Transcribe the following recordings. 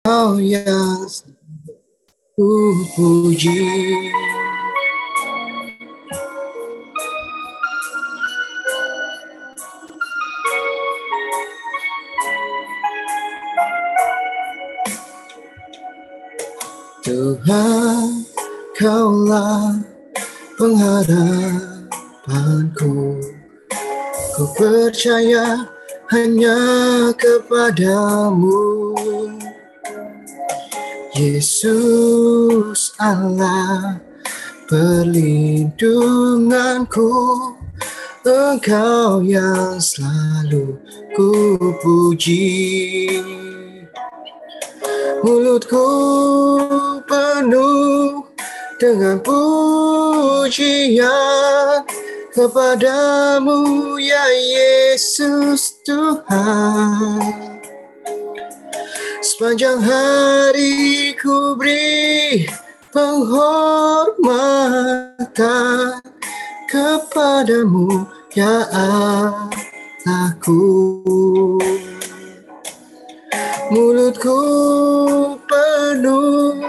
Engkau yang ku puji. Tuhan, kaulah pengharapanku. Ku percaya hanya kepadamu. Yesus Allah perlindunganku Engkau yang selalu ku puji Mulutku penuh dengan pujian kepadamu ya Yesus Tuhan Sepanjang hari ku beri penghormatan kepadamu ya Allahku Mulutku penuh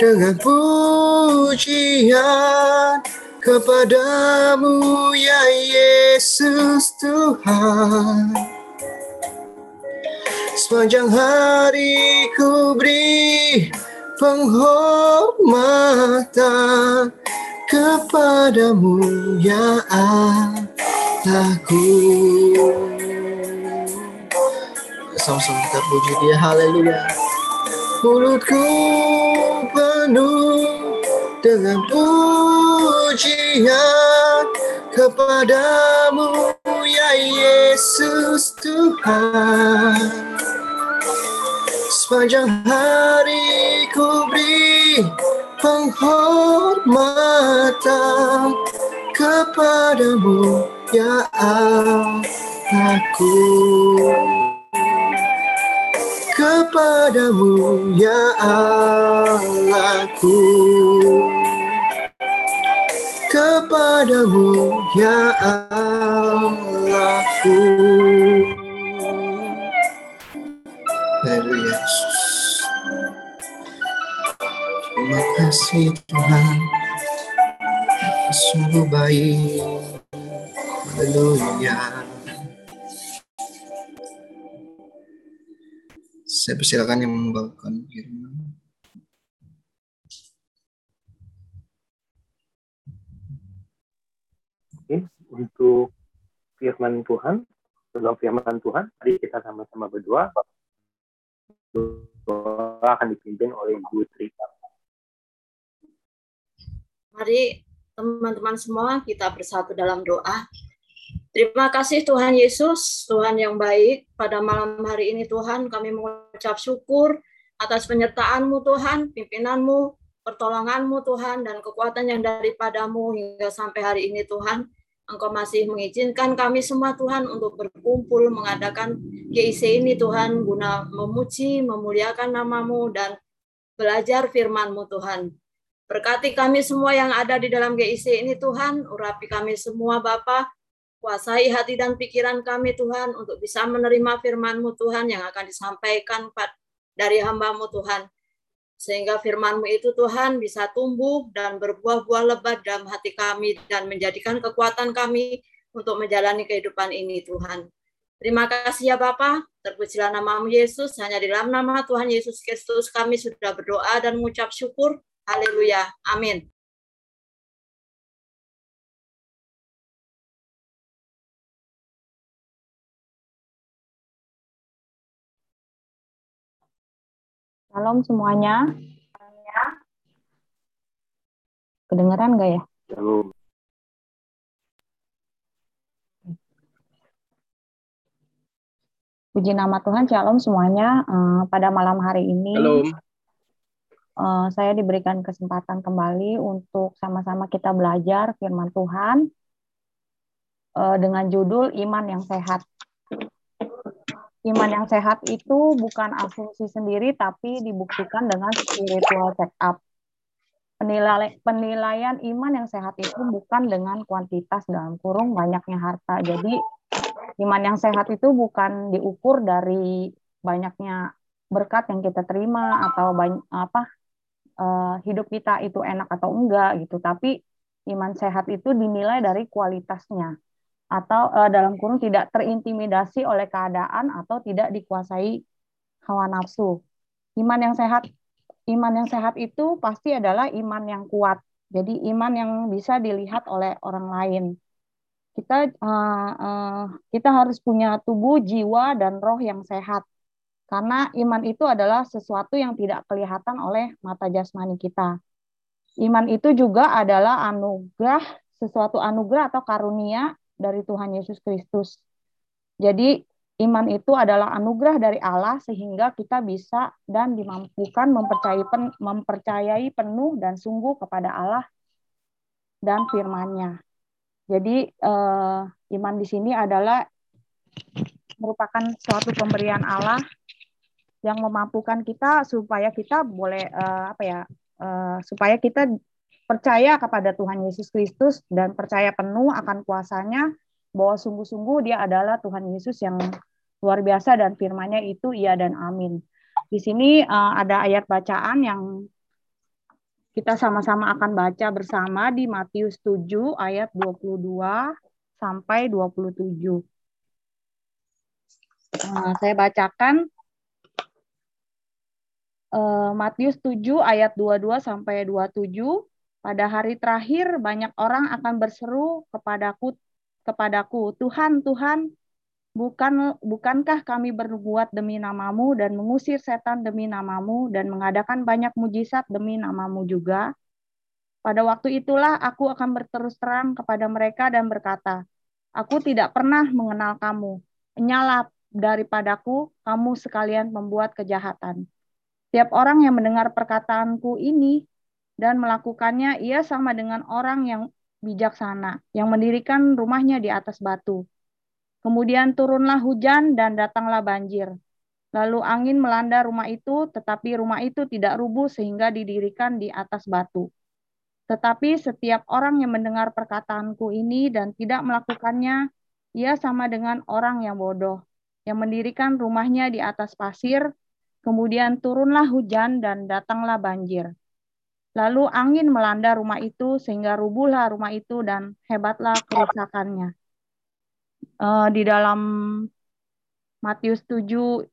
dengan pujian kepadamu ya Yesus Tuhan Sepanjang hari ku beri penghormatan kepadamu ya Allahku. Sama-sama kita puji dia. Haleluya. Mulutku penuh dengan pujian kepadamu ya Yesus Tuhan sepanjang hari ku beri penghormatan kepadamu ya Allahku. Kepadamu ya Allahku. Kepadamu ya Allahku Haleluya Yesus Terima kasih Tuhan Sungguh baik Haleluya Saya persilakan yang membawakan firman. Oke, untuk firman Tuhan, sebelum firman Tuhan, mari kita sama-sama berdoa. Doa akan dipimpin oleh Ibu Tri. Mari teman-teman semua kita bersatu dalam doa. Terima kasih Tuhan Yesus, Tuhan yang baik. Pada malam hari ini Tuhan kami mengucap syukur atas penyertaan-Mu Tuhan, pimpinanmu, pertolongan-Mu Tuhan, dan kekuatan yang daripadamu hingga sampai hari ini Tuhan. Engkau masih mengizinkan kami semua Tuhan untuk berkumpul mengadakan GIC ini Tuhan guna memuji, memuliakan namamu dan belajar firman-Mu Tuhan. Berkati kami semua yang ada di dalam GIC ini Tuhan, urapi kami semua Bapa, kuasai hati dan pikiran kami Tuhan untuk bisa menerima firman-Mu Tuhan yang akan disampaikan dari hamba-Mu Tuhan. Sehingga firman-Mu itu Tuhan bisa tumbuh dan berbuah-buah lebat dalam hati kami dan menjadikan kekuatan kami untuk menjalani kehidupan ini Tuhan. Terima kasih ya Bapa, terpujilah namamu Yesus, hanya di dalam nama Tuhan Yesus Kristus kami sudah berdoa dan mengucap syukur. Haleluya. Amin. Shalom semuanya. Kedengeran nggak ya? Shalom. Puji nama Tuhan, Shalom semuanya. Uh, pada malam hari ini, Shalom. uh, saya diberikan kesempatan kembali untuk sama-sama kita belajar firman Tuhan uh, dengan judul Iman yang Sehat. Iman yang sehat itu bukan asumsi sendiri, tapi dibuktikan dengan spiritual check up. Penilai, penilaian iman yang sehat itu bukan dengan kuantitas dalam kurung banyaknya harta. Jadi iman yang sehat itu bukan diukur dari banyaknya berkat yang kita terima atau banyak apa uh, hidup kita itu enak atau enggak gitu tapi iman sehat itu dinilai dari kualitasnya atau uh, dalam kurung tidak terintimidasi oleh keadaan atau tidak dikuasai hawa nafsu. Iman yang sehat iman yang sehat itu pasti adalah iman yang kuat. Jadi iman yang bisa dilihat oleh orang lain. Kita uh, uh, kita harus punya tubuh jiwa dan roh yang sehat. Karena iman itu adalah sesuatu yang tidak kelihatan oleh mata jasmani kita. Iman itu juga adalah anugerah, sesuatu anugerah atau karunia dari Tuhan Yesus Kristus. Jadi iman itu adalah anugerah dari Allah sehingga kita bisa dan dimampukan mempercayai, pen, mempercayai penuh dan sungguh kepada Allah dan firman-Nya. Jadi eh, iman di sini adalah merupakan suatu pemberian Allah yang memampukan kita supaya kita boleh uh, apa ya uh, supaya kita percaya kepada Tuhan Yesus Kristus dan percaya penuh akan kuasanya bahwa sungguh-sungguh dia adalah Tuhan Yesus yang luar biasa dan firman-Nya itu iya dan amin. Di sini uh, ada ayat bacaan yang kita sama-sama akan baca bersama di Matius 7 ayat 22 sampai 27. Uh, saya bacakan uh, Matius 7 ayat 22 sampai 27 pada hari terakhir banyak orang akan berseru kepadaku kepadaku Tuhan Tuhan bukan bukankah kami berbuat demi namamu dan mengusir setan demi namamu dan mengadakan banyak mujizat demi namamu juga? Pada waktu itulah aku akan berterus terang kepada mereka dan berkata aku tidak pernah mengenal kamu. Nyala daripadaku kamu sekalian membuat kejahatan. Tiap orang yang mendengar perkataanku ini dan melakukannya, ia sama dengan orang yang bijaksana, yang mendirikan rumahnya di atas batu. Kemudian turunlah hujan dan datanglah banjir. Lalu angin melanda rumah itu, tetapi rumah itu tidak rubuh sehingga didirikan di atas batu. Tetapi setiap orang yang mendengar perkataanku ini dan tidak melakukannya, ia sama dengan orang yang bodoh, yang mendirikan rumahnya di atas pasir, Kemudian turunlah hujan dan datanglah banjir. Lalu angin melanda rumah itu sehingga rubuhlah rumah itu dan hebatlah kerusakannya. Uh, di dalam Matius 7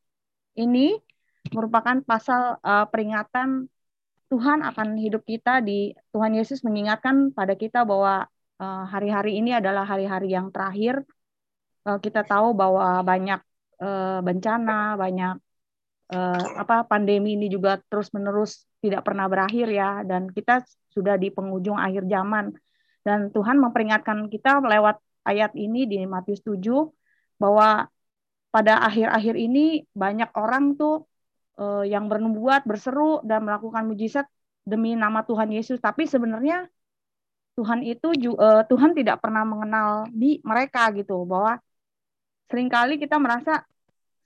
ini merupakan pasal uh, peringatan Tuhan akan hidup kita di Tuhan Yesus mengingatkan pada kita bahwa eh, hari-hari uh, ini adalah hari-hari yang terakhir. Uh, kita tahu bahwa banyak uh, bencana, banyak uh, apa pandemi ini juga terus-menerus tidak pernah berakhir ya dan kita sudah di penghujung akhir zaman. Dan Tuhan memperingatkan kita lewat ayat ini di Matius 7 bahwa pada akhir-akhir ini banyak orang tuh uh, yang bernubuat, berseru dan melakukan mujizat demi nama Tuhan Yesus. Tapi sebenarnya Tuhan itu uh, Tuhan tidak pernah mengenal di mereka gitu bahwa sering kali kita merasa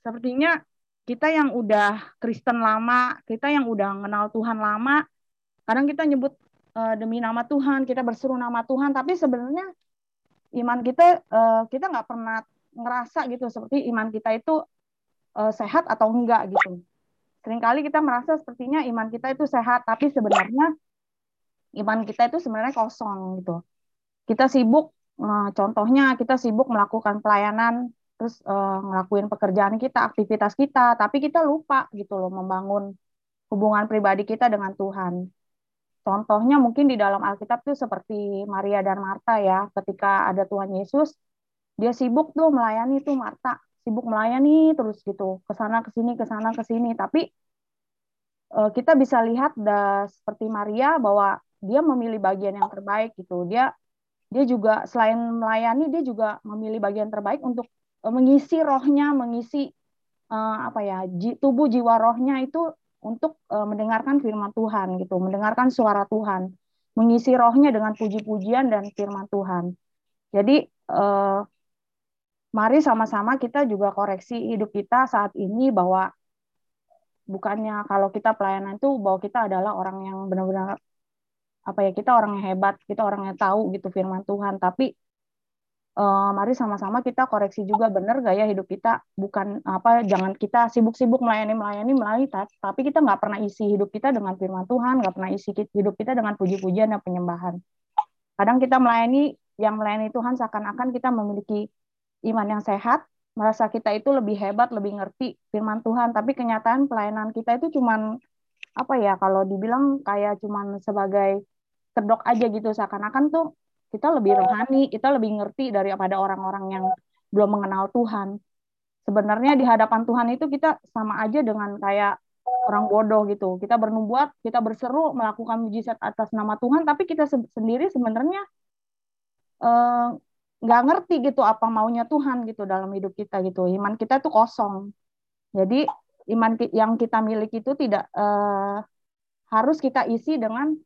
sepertinya kita yang udah Kristen lama, kita yang udah mengenal Tuhan lama, kadang kita nyebut uh, demi nama Tuhan, kita berseru nama Tuhan, tapi sebenarnya iman kita uh, kita nggak pernah ngerasa gitu seperti iman kita itu uh, sehat atau enggak gitu. Seringkali kita merasa sepertinya iman kita itu sehat, tapi sebenarnya iman kita itu sebenarnya kosong gitu. Kita sibuk, uh, contohnya kita sibuk melakukan pelayanan terus uh, ngelakuin pekerjaan kita, aktivitas kita, tapi kita lupa gitu loh membangun hubungan pribadi kita dengan Tuhan. Contohnya mungkin di dalam Alkitab tuh seperti Maria dan Marta ya, ketika ada Tuhan Yesus, dia sibuk tuh melayani tuh Marta, sibuk melayani terus gitu, ke sana ke sini, ke sana ke sini, tapi uh, kita bisa lihat da, seperti Maria bahwa dia memilih bagian yang terbaik gitu. Dia dia juga selain melayani dia juga memilih bagian terbaik untuk mengisi rohnya, mengisi uh, apa ya tubuh jiwa rohnya itu untuk uh, mendengarkan firman Tuhan gitu, mendengarkan suara Tuhan, mengisi rohnya dengan puji-pujian dan firman Tuhan. Jadi uh, mari sama-sama kita juga koreksi hidup kita saat ini bahwa bukannya kalau kita pelayanan itu bahwa kita adalah orang yang benar-benar apa ya kita orang yang hebat, kita orang yang tahu gitu firman Tuhan, tapi uh, mari sama-sama kita koreksi juga benar gak ya hidup kita? Bukan apa jangan kita sibuk-sibuk melayani melayani melayani tapi kita nggak pernah isi hidup kita dengan firman Tuhan nggak pernah isi hidup kita dengan puji-pujian dan penyembahan. Kadang kita melayani yang melayani Tuhan seakan-akan kita memiliki iman yang sehat merasa kita itu lebih hebat lebih ngerti firman Tuhan. Tapi kenyataan pelayanan kita itu cuman apa ya kalau dibilang kayak cuman sebagai kedok aja gitu. Seakan-akan tuh kita lebih rohani, kita lebih ngerti daripada orang-orang yang belum mengenal Tuhan. Sebenarnya di hadapan Tuhan itu kita sama aja dengan kayak orang bodoh gitu. Kita bernubuat, kita berseru melakukan mujizat atas nama Tuhan, tapi kita sendiri sebenarnya eh, nggak ngerti gitu apa maunya Tuhan gitu dalam hidup kita gitu. Iman kita tuh kosong. Jadi iman yang kita miliki itu tidak eh, harus kita isi dengan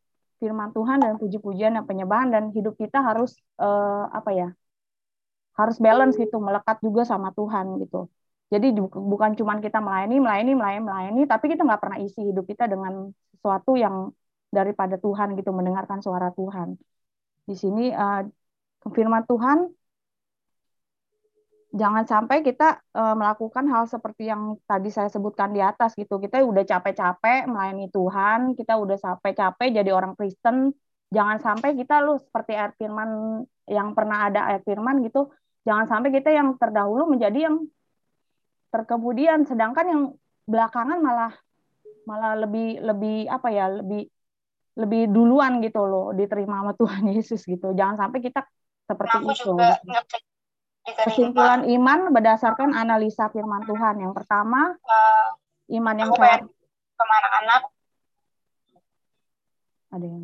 firman Tuhan dan puji-pujian dan penyembahan. Dan hidup kita harus uh, apa ya harus balance gitu melekat juga sama Tuhan gitu. Jadi bukan cuma kita melayani melayani melayani melayani tapi kita nggak pernah isi hidup kita dengan sesuatu yang daripada Tuhan gitu mendengarkan suara Tuhan. Di sini uh, firman Tuhan jangan sampai kita uh, melakukan hal seperti yang tadi saya sebutkan di atas gitu. Kita udah capek-capek melayani Tuhan, kita udah capek-capek jadi orang Kristen. Jangan sampai kita lu seperti ayat firman yang pernah ada ayat firman gitu. Jangan sampai kita yang terdahulu menjadi yang terkemudian sedangkan yang belakangan malah malah lebih lebih apa ya, lebih lebih duluan gitu loh diterima sama Tuhan Yesus gitu. Jangan sampai kita seperti nah, aku itu. juga. Kesimpulan iman berdasarkan analisa firman Tuhan. Yang pertama, uh, iman yang sama anak-anak. Ada yang?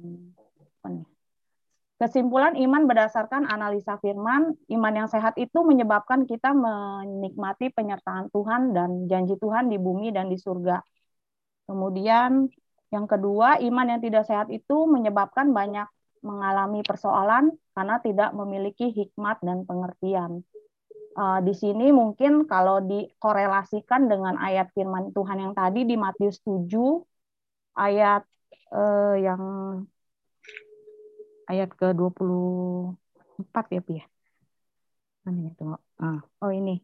Kesimpulan iman berdasarkan analisa firman, iman yang sehat itu menyebabkan kita menikmati penyertaan Tuhan dan janji Tuhan di bumi dan di surga. Kemudian yang kedua, iman yang tidak sehat itu menyebabkan banyak mengalami persoalan karena tidak memiliki hikmat dan pengertian. Uh, di sini mungkin kalau dikorelasikan dengan ayat firman Tuhan yang tadi di Matius 7 ayat uh, yang ayat ke-24 ya Pi ya. Mana ya tunggu. Uh, oh ini.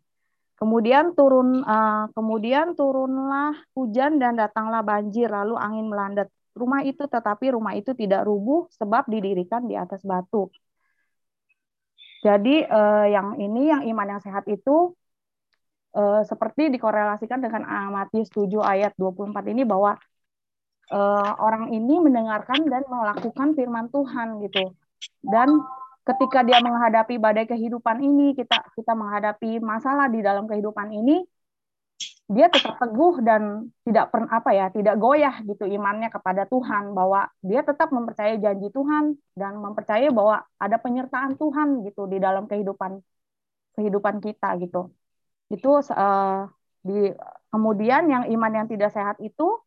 Kemudian turun uh, kemudian turunlah hujan dan datanglah banjir lalu angin melanda rumah itu tetapi rumah itu tidak rubuh sebab didirikan di atas batu. Jadi eh, yang ini yang iman yang sehat itu eh, seperti dikorelasikan dengan Matius 7 ayat 24 ini bahwa eh, orang ini mendengarkan dan melakukan firman Tuhan gitu. Dan ketika dia menghadapi badai kehidupan ini, kita kita menghadapi masalah di dalam kehidupan ini, dia tetap teguh dan tidak pernah apa ya tidak goyah gitu imannya kepada Tuhan bahwa dia tetap mempercayai janji Tuhan dan mempercayai bahwa ada penyertaan Tuhan gitu di dalam kehidupan kehidupan kita gitu. Itu uh, di kemudian yang iman yang tidak sehat itu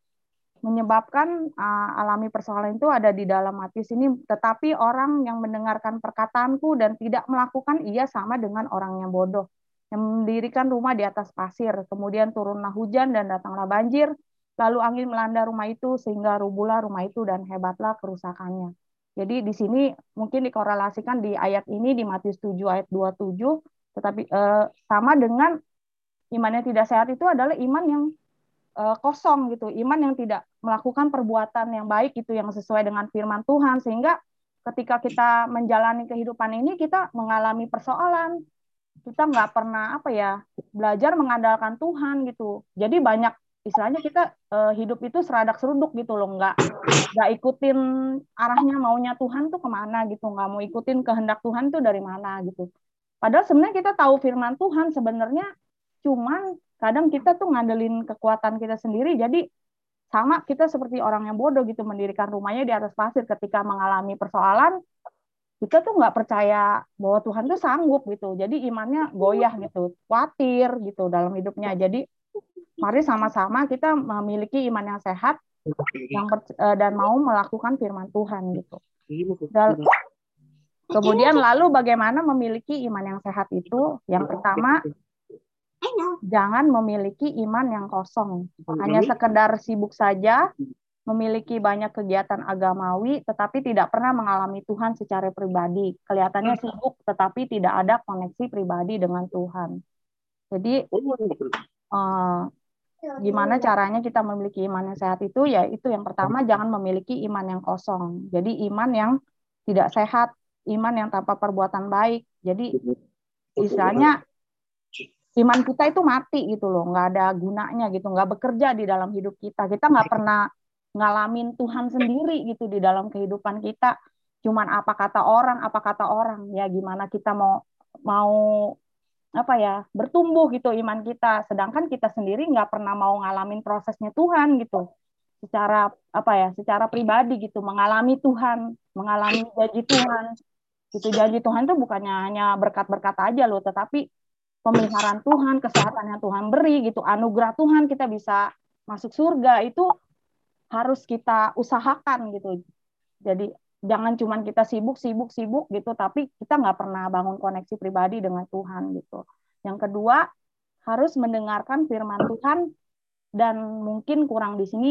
menyebabkan uh, alami persoalan itu ada di dalam hati sini. Tetapi orang yang mendengarkan perkataanku dan tidak melakukan ia sama dengan orang yang bodoh yang mendirikan rumah di atas pasir. Kemudian turunlah hujan dan datanglah banjir, lalu angin melanda rumah itu sehingga rubuhlah rumah itu dan hebatlah kerusakannya. Jadi di sini mungkin dikorelasikan di ayat ini di Matius 7 ayat 27, tetapi eh, sama dengan iman yang tidak sehat itu adalah iman yang eh, kosong gitu, iman yang tidak melakukan perbuatan yang baik itu yang sesuai dengan firman Tuhan sehingga ketika kita menjalani kehidupan ini kita mengalami persoalan, kita nggak pernah apa ya belajar mengandalkan Tuhan gitu. Jadi banyak istilahnya kita uh, hidup itu seradak seruduk gitu loh. Nggak nggak ikutin arahnya maunya Tuhan tuh ke mana gitu. Nggak mau ikutin kehendak Tuhan tuh dari mana gitu. Padahal sebenarnya kita tahu firman Tuhan sebenarnya cuman kadang kita tuh ngandelin kekuatan kita sendiri. Jadi sama kita seperti orang yang bodoh gitu mendirikan rumahnya di atas pasir. Ketika mengalami persoalan kita tuh nggak percaya bahwa Tuhan tuh sanggup gitu. Jadi imannya goyah gitu, khawatir gitu dalam hidupnya. Jadi mari sama-sama kita memiliki iman yang sehat yang eh, dan mau melakukan firman Tuhan gitu. Dan kemudian lalu bagaimana memiliki iman yang sehat itu? Yang pertama jangan memiliki iman yang kosong. Hanya sekedar sibuk saja memiliki banyak kegiatan agamawi, tetapi tidak pernah mengalami Tuhan secara pribadi. Kelihatannya Hmm. sibuk, tetapi tidak ada koneksi pribadi dengan Tuhan. Jadi, eh, gimana caranya kita memiliki iman yang sehat itu? Ya, itu yang pertama, jangan memiliki iman yang kosong. Jadi, iman yang tidak sehat, iman yang tanpa perbuatan baik. Jadi, istilahnya iman kita itu mati gitu loh, nggak ada gunanya gitu, nggak bekerja di dalam hidup kita. Kita nggak pernah ngalamin Tuhan sendiri gitu di dalam kehidupan kita. Cuman apa kata orang, apa kata orang, ya gimana kita mau mau apa ya bertumbuh gitu iman kita. Sedangkan kita sendiri nggak pernah mau ngalamin prosesnya Tuhan gitu, secara apa ya, secara pribadi gitu, mengalami Tuhan, mengalami janji Tuhan. Gitu janji Tuhan itu bukannya hanya berkat-berkat aja loh, tetapi pemeliharaan Tuhan, kesehatan yang Tuhan beri gitu, anugerah Tuhan kita bisa masuk surga. Itu harus kita usahakan gitu. Jadi jangan cuman kita sibuk sibuk sibuk gitu, tapi kita nggak pernah bangun koneksi pribadi dengan Tuhan gitu. Yang kedua harus mendengarkan firman Tuhan dan mungkin kurang di sini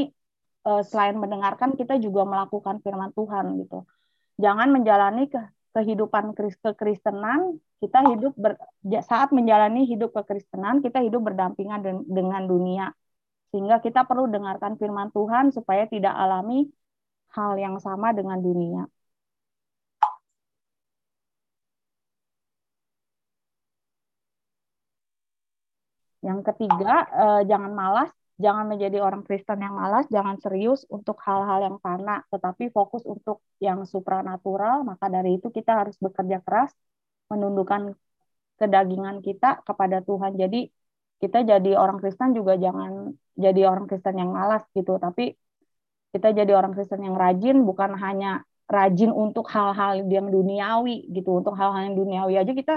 eh, selain mendengarkan kita juga melakukan firman Tuhan gitu. Jangan menjalani ke kehidupan kekristenan kita hidup ber, saat menjalani hidup kekristenan kita hidup berdampingan dengan dunia sehingga kita perlu dengarkan firman Tuhan supaya tidak alami hal yang sama dengan dunia. Yang ketiga, eh, jangan malas, jangan menjadi orang Kristen yang malas, jangan serius untuk hal-hal yang fana, tetapi fokus untuk yang supranatural. Maka dari itu kita harus bekerja keras, menundukkan kedagingan kita kepada Tuhan. Jadi kita jadi orang Kristen juga jangan jadi orang Kristen yang malas gitu, tapi kita jadi orang Kristen yang rajin, bukan hanya rajin untuk hal-hal yang duniawi gitu, untuk hal-hal yang duniawi aja kita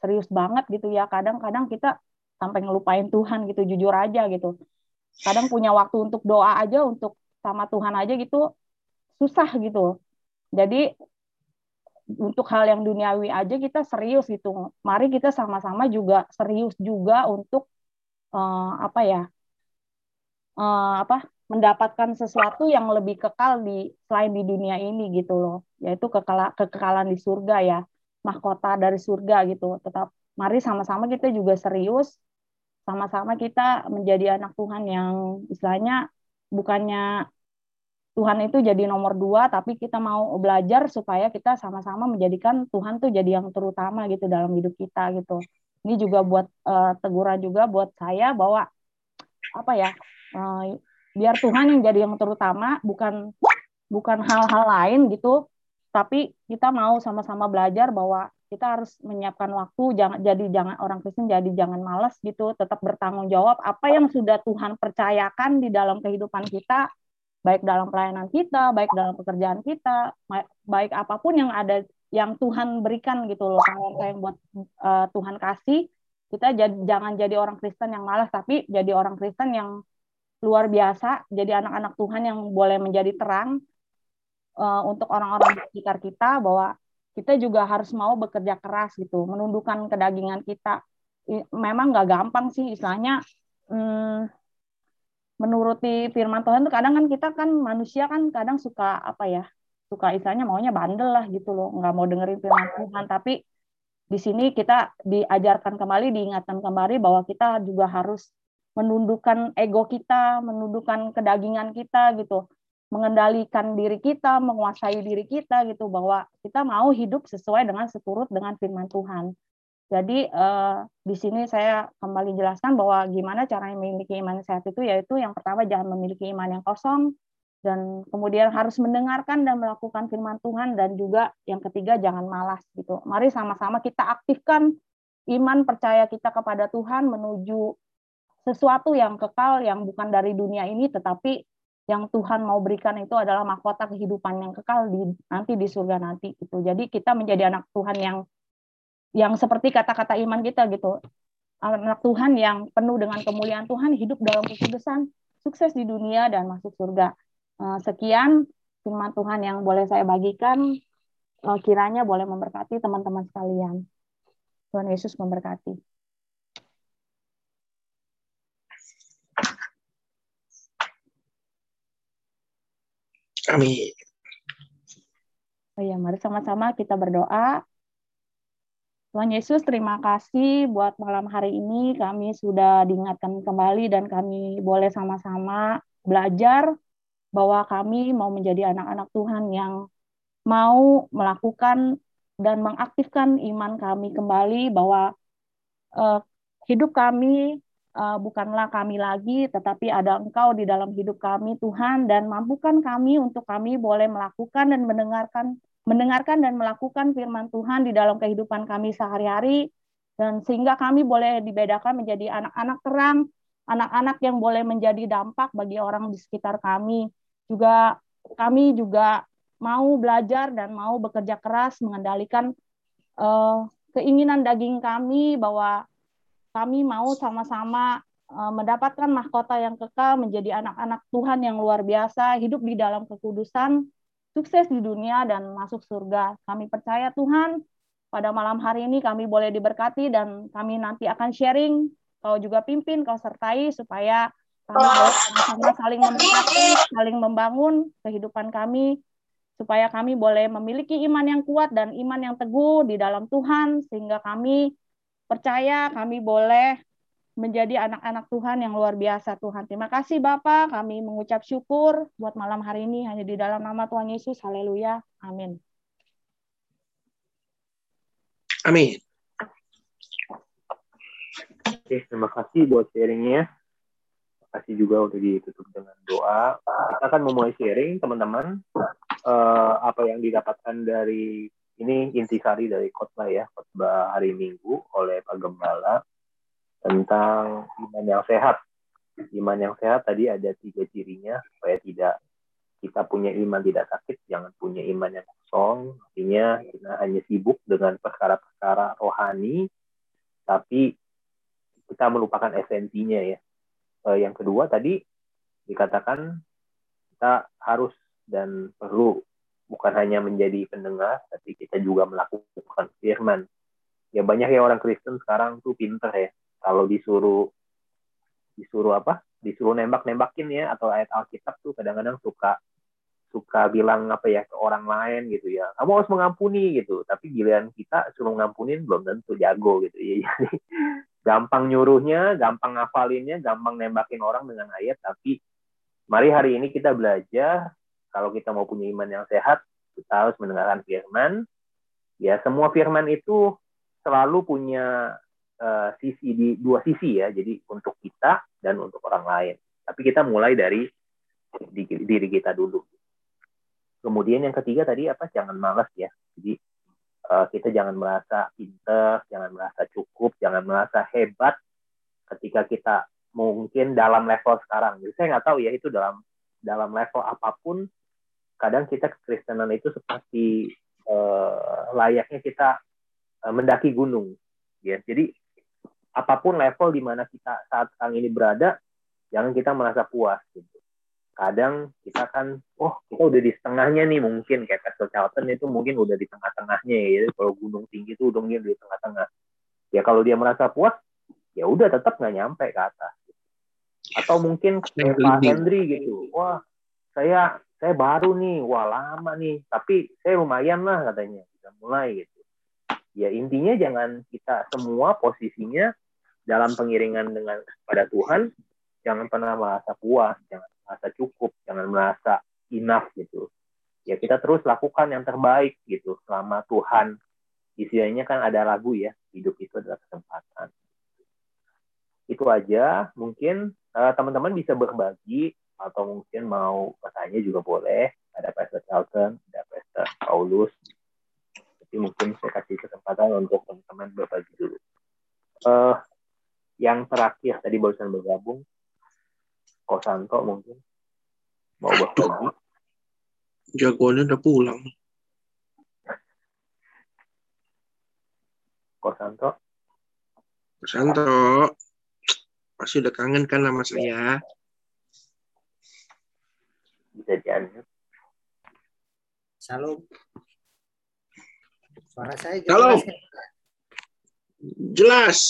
serius banget gitu ya. Kadang-kadang kita sampai ngelupain Tuhan gitu, jujur aja gitu. Kadang punya waktu untuk doa aja, untuk sama Tuhan aja gitu, susah gitu. Jadi untuk hal yang duniawi aja kita serius gitu. Mari kita sama-sama juga serius juga untuk uh, apa ya? Uh, apa mendapatkan sesuatu yang lebih kekal di selain di dunia ini gitu loh, yaitu kekala, kekekalan di surga ya, mahkota dari surga gitu. Tetap mari sama-sama kita juga serius, sama-sama kita menjadi anak Tuhan yang istilahnya bukannya Tuhan itu jadi nomor dua, tapi kita mau belajar supaya kita sama-sama menjadikan Tuhan tuh jadi yang terutama gitu dalam hidup kita gitu. Ini juga buat uh, teguran juga buat saya bahwa apa ya uh, biar Tuhan yang jadi yang terutama, bukan bukan hal-hal lain gitu, tapi kita mau sama-sama belajar bahwa kita harus menyiapkan waktu, jangan jadi jangan orang Kristen jadi jangan malas gitu, tetap bertanggung jawab apa yang sudah Tuhan percayakan di dalam kehidupan kita baik dalam pelayanan kita, baik dalam pekerjaan kita, baik apa pun yang ada yang Tuhan berikan gitu loh, kalau yang buat uh, Tuhan kasih, kita jad, jangan jadi orang Kristen yang malas, tapi jadi orang Kristen yang luar biasa, jadi anak-anak Tuhan yang boleh menjadi terang uh, untuk orang-orang di sekitar kita bahwa kita juga harus mau bekerja keras gitu, menundukkan kedagingan kita. Memang nggak gampang sih, istilahnya. Hmm, menuruti firman Tuhan tuh kadang kan kita kan manusia kan kadang suka apa ya suka istilahnya maunya bandel lah gitu loh. Nggak mau dengerin firman Tuhan. Tapi di sini kita diajarkan kembali diingatkan kembali bahwa kita juga harus menundukkan ego kita menundukkan kedagingan kita gitu. Mengendalikan diri kita menguasai diri kita gitu bahwa kita mau hidup sesuai dengan seturut dengan firman Tuhan jadi uh, di sini saya kembali jelaskan bahwa gimana cara memiliki iman yang sehat itu yaitu yang pertama jangan memiliki iman yang kosong dan kemudian harus mendengarkan dan melakukan firman Tuhan dan juga yang ketiga jangan malas gitu. Mari sama-sama kita aktifkan iman percaya kita kepada Tuhan menuju sesuatu yang kekal yang bukan dari dunia ini tetapi yang Tuhan mau berikan itu adalah mahkota kehidupan yang kekal di nanti di surga nanti itu. Jadi kita menjadi anak Tuhan yang yang seperti kata-kata iman kita gitu. Anak Tuhan yang penuh dengan kemuliaan Tuhan hidup dalam kekudusan sukses di dunia dan masuk surga. Sekian firman Tuhan yang boleh saya bagikan. Kiranya boleh memberkati teman-teman sekalian. Tuhan Yesus memberkati. Amin. Oh ya, mari sama-sama kita berdoa. Tuhan Yesus, terima kasih buat malam hari ini. Kami sudah diingatkan kembali dan kami boleh sama-sama belajar bahwa kami mau menjadi anak-anak Tuhan yang mau melakukan dan mengaktifkan iman kami kembali bahwa uh, hidup kami uh, bukanlah kami lagi, tetapi ada Engkau di dalam hidup kami, Tuhan, dan mampukan kami untuk kami boleh melakukan dan mendengarkan mendengarkan dan melakukan firman Tuhan di dalam kehidupan kami sehari-hari dan sehingga kami boleh dibedakan menjadi anak-anak terang, anak-anak yang boleh menjadi dampak bagi orang di sekitar kami. Juga kami juga mau belajar dan mau bekerja keras mengendalikan uh, keinginan daging kami bahwa kami mau sama-sama uh, mendapatkan mahkota yang kekal menjadi anak-anak Tuhan yang luar biasa, hidup di dalam kekudusan sukses di dunia dan masuk surga. Kami percaya Tuhan, pada malam hari ini kami boleh diberkati dan kami nanti akan sharing. Kau juga pimpin, kau sertai supaya kami sama-sama saling memberkati, saling membangun kehidupan kami, supaya kami boleh memiliki iman yang kuat dan iman yang teguh di dalam Tuhan, sehingga kami percaya kami boleh menjadi anak-anak Tuhan yang luar biasa Tuhan. Terima kasih Bapak, kami mengucap syukur buat malam hari ini hanya di dalam nama Tuhan Yesus. Haleluya. Amin. Amin. Oke, terima kasih buat sharingnya. Terima kasih juga udah ditutup dengan doa. Kita akan memulai sharing, teman-teman. Uh, apa yang didapatkan dari ini intisari dari khotbah ya, khotbah hari Minggu oleh Pak Gembala tentang iman yang sehat. Iman yang sehat tadi ada tiga cirinya supaya tidak kita punya iman tidak sakit, jangan punya iman yang kosong. Artinya kita hanya sibuk dengan perkara-perkara rohani, tapi kita melupakan esensinya ya. Eh, yang kedua tadi dikatakan kita harus dan perlu bukan hanya menjadi pendengar, tapi kita juga melakukan firman. Ya banyak ya orang Kristen sekarang tuh pinter ya, kalau disuruh disuruh apa? Disuruh nembak-nembakin ya atau ayat Alkitab tuh kadang-kadang suka suka bilang apa ya ke orang lain gitu ya. Kamu harus mengampuni gitu. Tapi giliran kita suruh ngampunin belum tentu jago gitu. Ya jadi gampang nyuruhnya gampang ngafalinnya gampang nembakin orang dengan ayat. Tapi mari hari ini kita belajar kalau kita mau punya iman yang sehat kita harus mendengarkan firman. Ya semua firman itu selalu punya uh, sisi di dua sisi ya jadi untuk kita dan untuk orang lain. Tapi kita mulai dari di, diri kita dulu. Kemudian yang ketiga tadi apa? Jangan malas ya. Jadi uh, kita jangan merasa pinter jangan merasa cukup jangan merasa hebat ketika kita mungkin dalam level sekarang. Jadi saya nggak tahu ya itu dalam dalam level apa pun kadang kita kekristenan itu seperti uh, layaknya kita mendaki gunung. Ya jadi apa pun level di mana kita saat sekarang ini berada, jangan kita merasa puas gitu. Kadang kita kan, oh kita udah di setengahnya nih mungkin kayak Castle Charlton itu mungkin udah di tengah-tengahnya ya. Kalau gunung tinggi itu udah di tengah-tengah. Ya kalau dia merasa puas, ya udah tetap nggak nyampe ke atas. Atau mungkin kayak Pak Henry gitu, wah saya saya baru nih, wah lama nih, tapi saya lumayan lah katanya, bisa mulai gitu ya intinya jangan kita semua posisinya dalam pengiringan dengan pada Tuhan jangan pernah merasa puas jangan merasa cukup jangan merasa enough gitu. Ya kita terus lakukan yang terbaik gitu. Selama Tuhan istilahnya kan ada lagu ya hidup itu adalah kesempatan. Itu aja. Mungkin uh, teman-teman bisa berbagi atau mungkin mau bertanya juga boleh. Ada Pastor Charlton ada Pastor Paulus tapi mungkin saya kasih kesempatan untuk teman-teman berbagi dulu. Uh, yang terakhir tadi barusan bergabung, Kosanto mungkin mau berbagi. Jagoannya udah pulang. Kosanto. Kosanto. Pasti udah kangen kan sama saya. Bisa dianggap. Salam. Suara saya jelas. Halo. Jelas.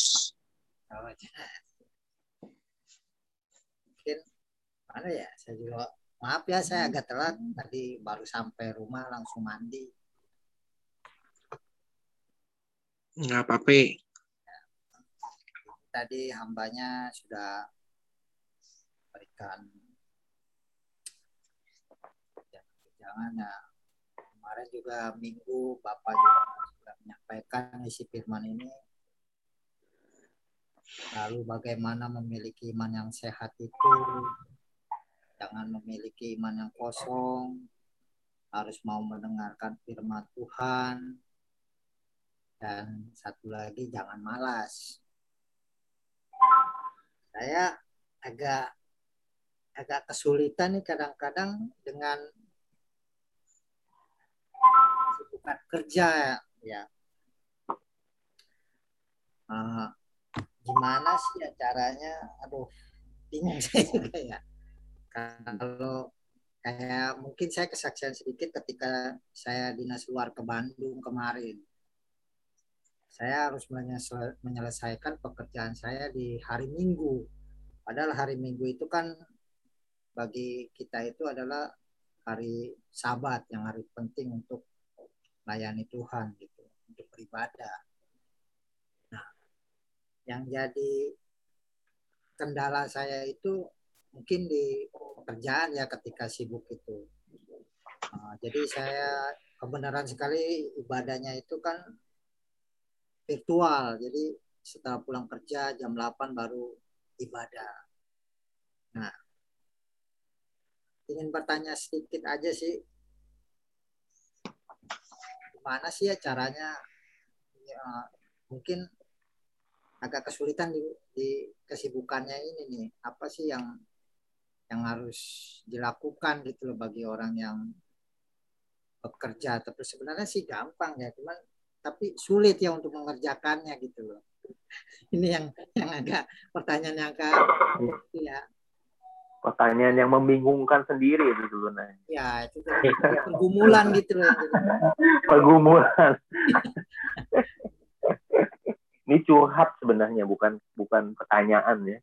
Oh, jelas. Mungkin mana ya? Saya juga Maaf ya saya agak telat tadi baru sampai rumah langsung mandi. Nggak apa-apa. Tadi hambanya sudah berikan jangan ya kemarin juga minggu Bapak juga sudah menyampaikan isi firman ini. Lalu bagaimana memiliki iman yang sehat itu? Jangan memiliki iman yang kosong. Harus mau mendengarkan firman Tuhan. Dan satu lagi jangan malas. Saya agak agak kesulitan nih kadang-kadang dengan bukan kerja ya. Uh, gimana sih ya caranya? Aduh bingung saya juga ya. Kalau kayak mungkin saya kesaksian sedikit ketika saya dinas luar ke Bandung kemarin. Saya harus menyelesaikan pekerjaan saya di hari Minggu. Padahal hari Minggu itu kan bagi kita itu adalah hari Sabat yang hari penting untuk melayani Tuhan gitu, untuk beribadah. Nah, yang jadi kendala saya itu mungkin di pekerjaan ya ketika sibuk itu. Nah, jadi saya kebenaran sekali ibadahnya itu kan virtual. Jadi setelah pulang kerja jam 8 baru ibadah. Nah, ingin bertanya sedikit aja sih. Gimana sih ya caranya? Ya, mungkin agak kesulitan di, di kesibukannya ini nih. Apa sih yang yang harus dilakukan gitu loh bagi orang yang bekerja? Tapi sebenarnya sih gampang ya cuman tapi sulit ya untuk mengerjakannya gitu loh. Ini yang yang agak pertanyaan yang agak ya pertanyaan yang membingungkan sendiri itu sebenarnya. Ya, itu pergumulan gitu loh. pergumulan. Ini curhat sebenarnya bukan bukan pertanyaan ya.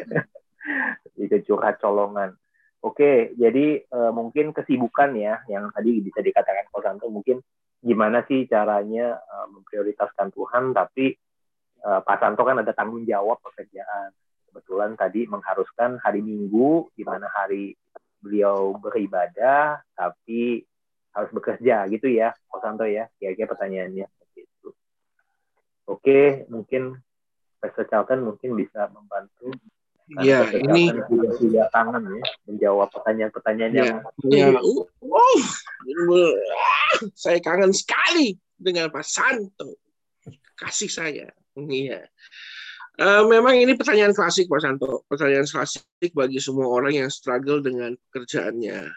itu curhat colongan. Oke, jadi uh, mungkin kesibukan ya yang tadi bisa dikatakan Kosanto mungkin gimana sih caranya uh, memprioritaskan Tuhan tapi uh, Pak Santo kan ada tanggung jawab pekerjaan kebetulan tadi mengharuskan hari Minggu di mana hari beliau beribadah tapi harus bekerja gitu ya Pak Santo ya kira-kira pertanyaannya gitu. Oke mungkin Pastor Charlton mungkin bisa membantu Ya, ini tidak tangan ya menjawab pertanyaan-pertanyaan ya, yang ya. Uh, uh, saya kangen sekali dengan Pak Santo. Kasih saya. Iya. Uh, memang ini pertanyaan klasik Pak Santo, pertanyaan klasik bagi semua orang yang struggle dengan pekerjaannya.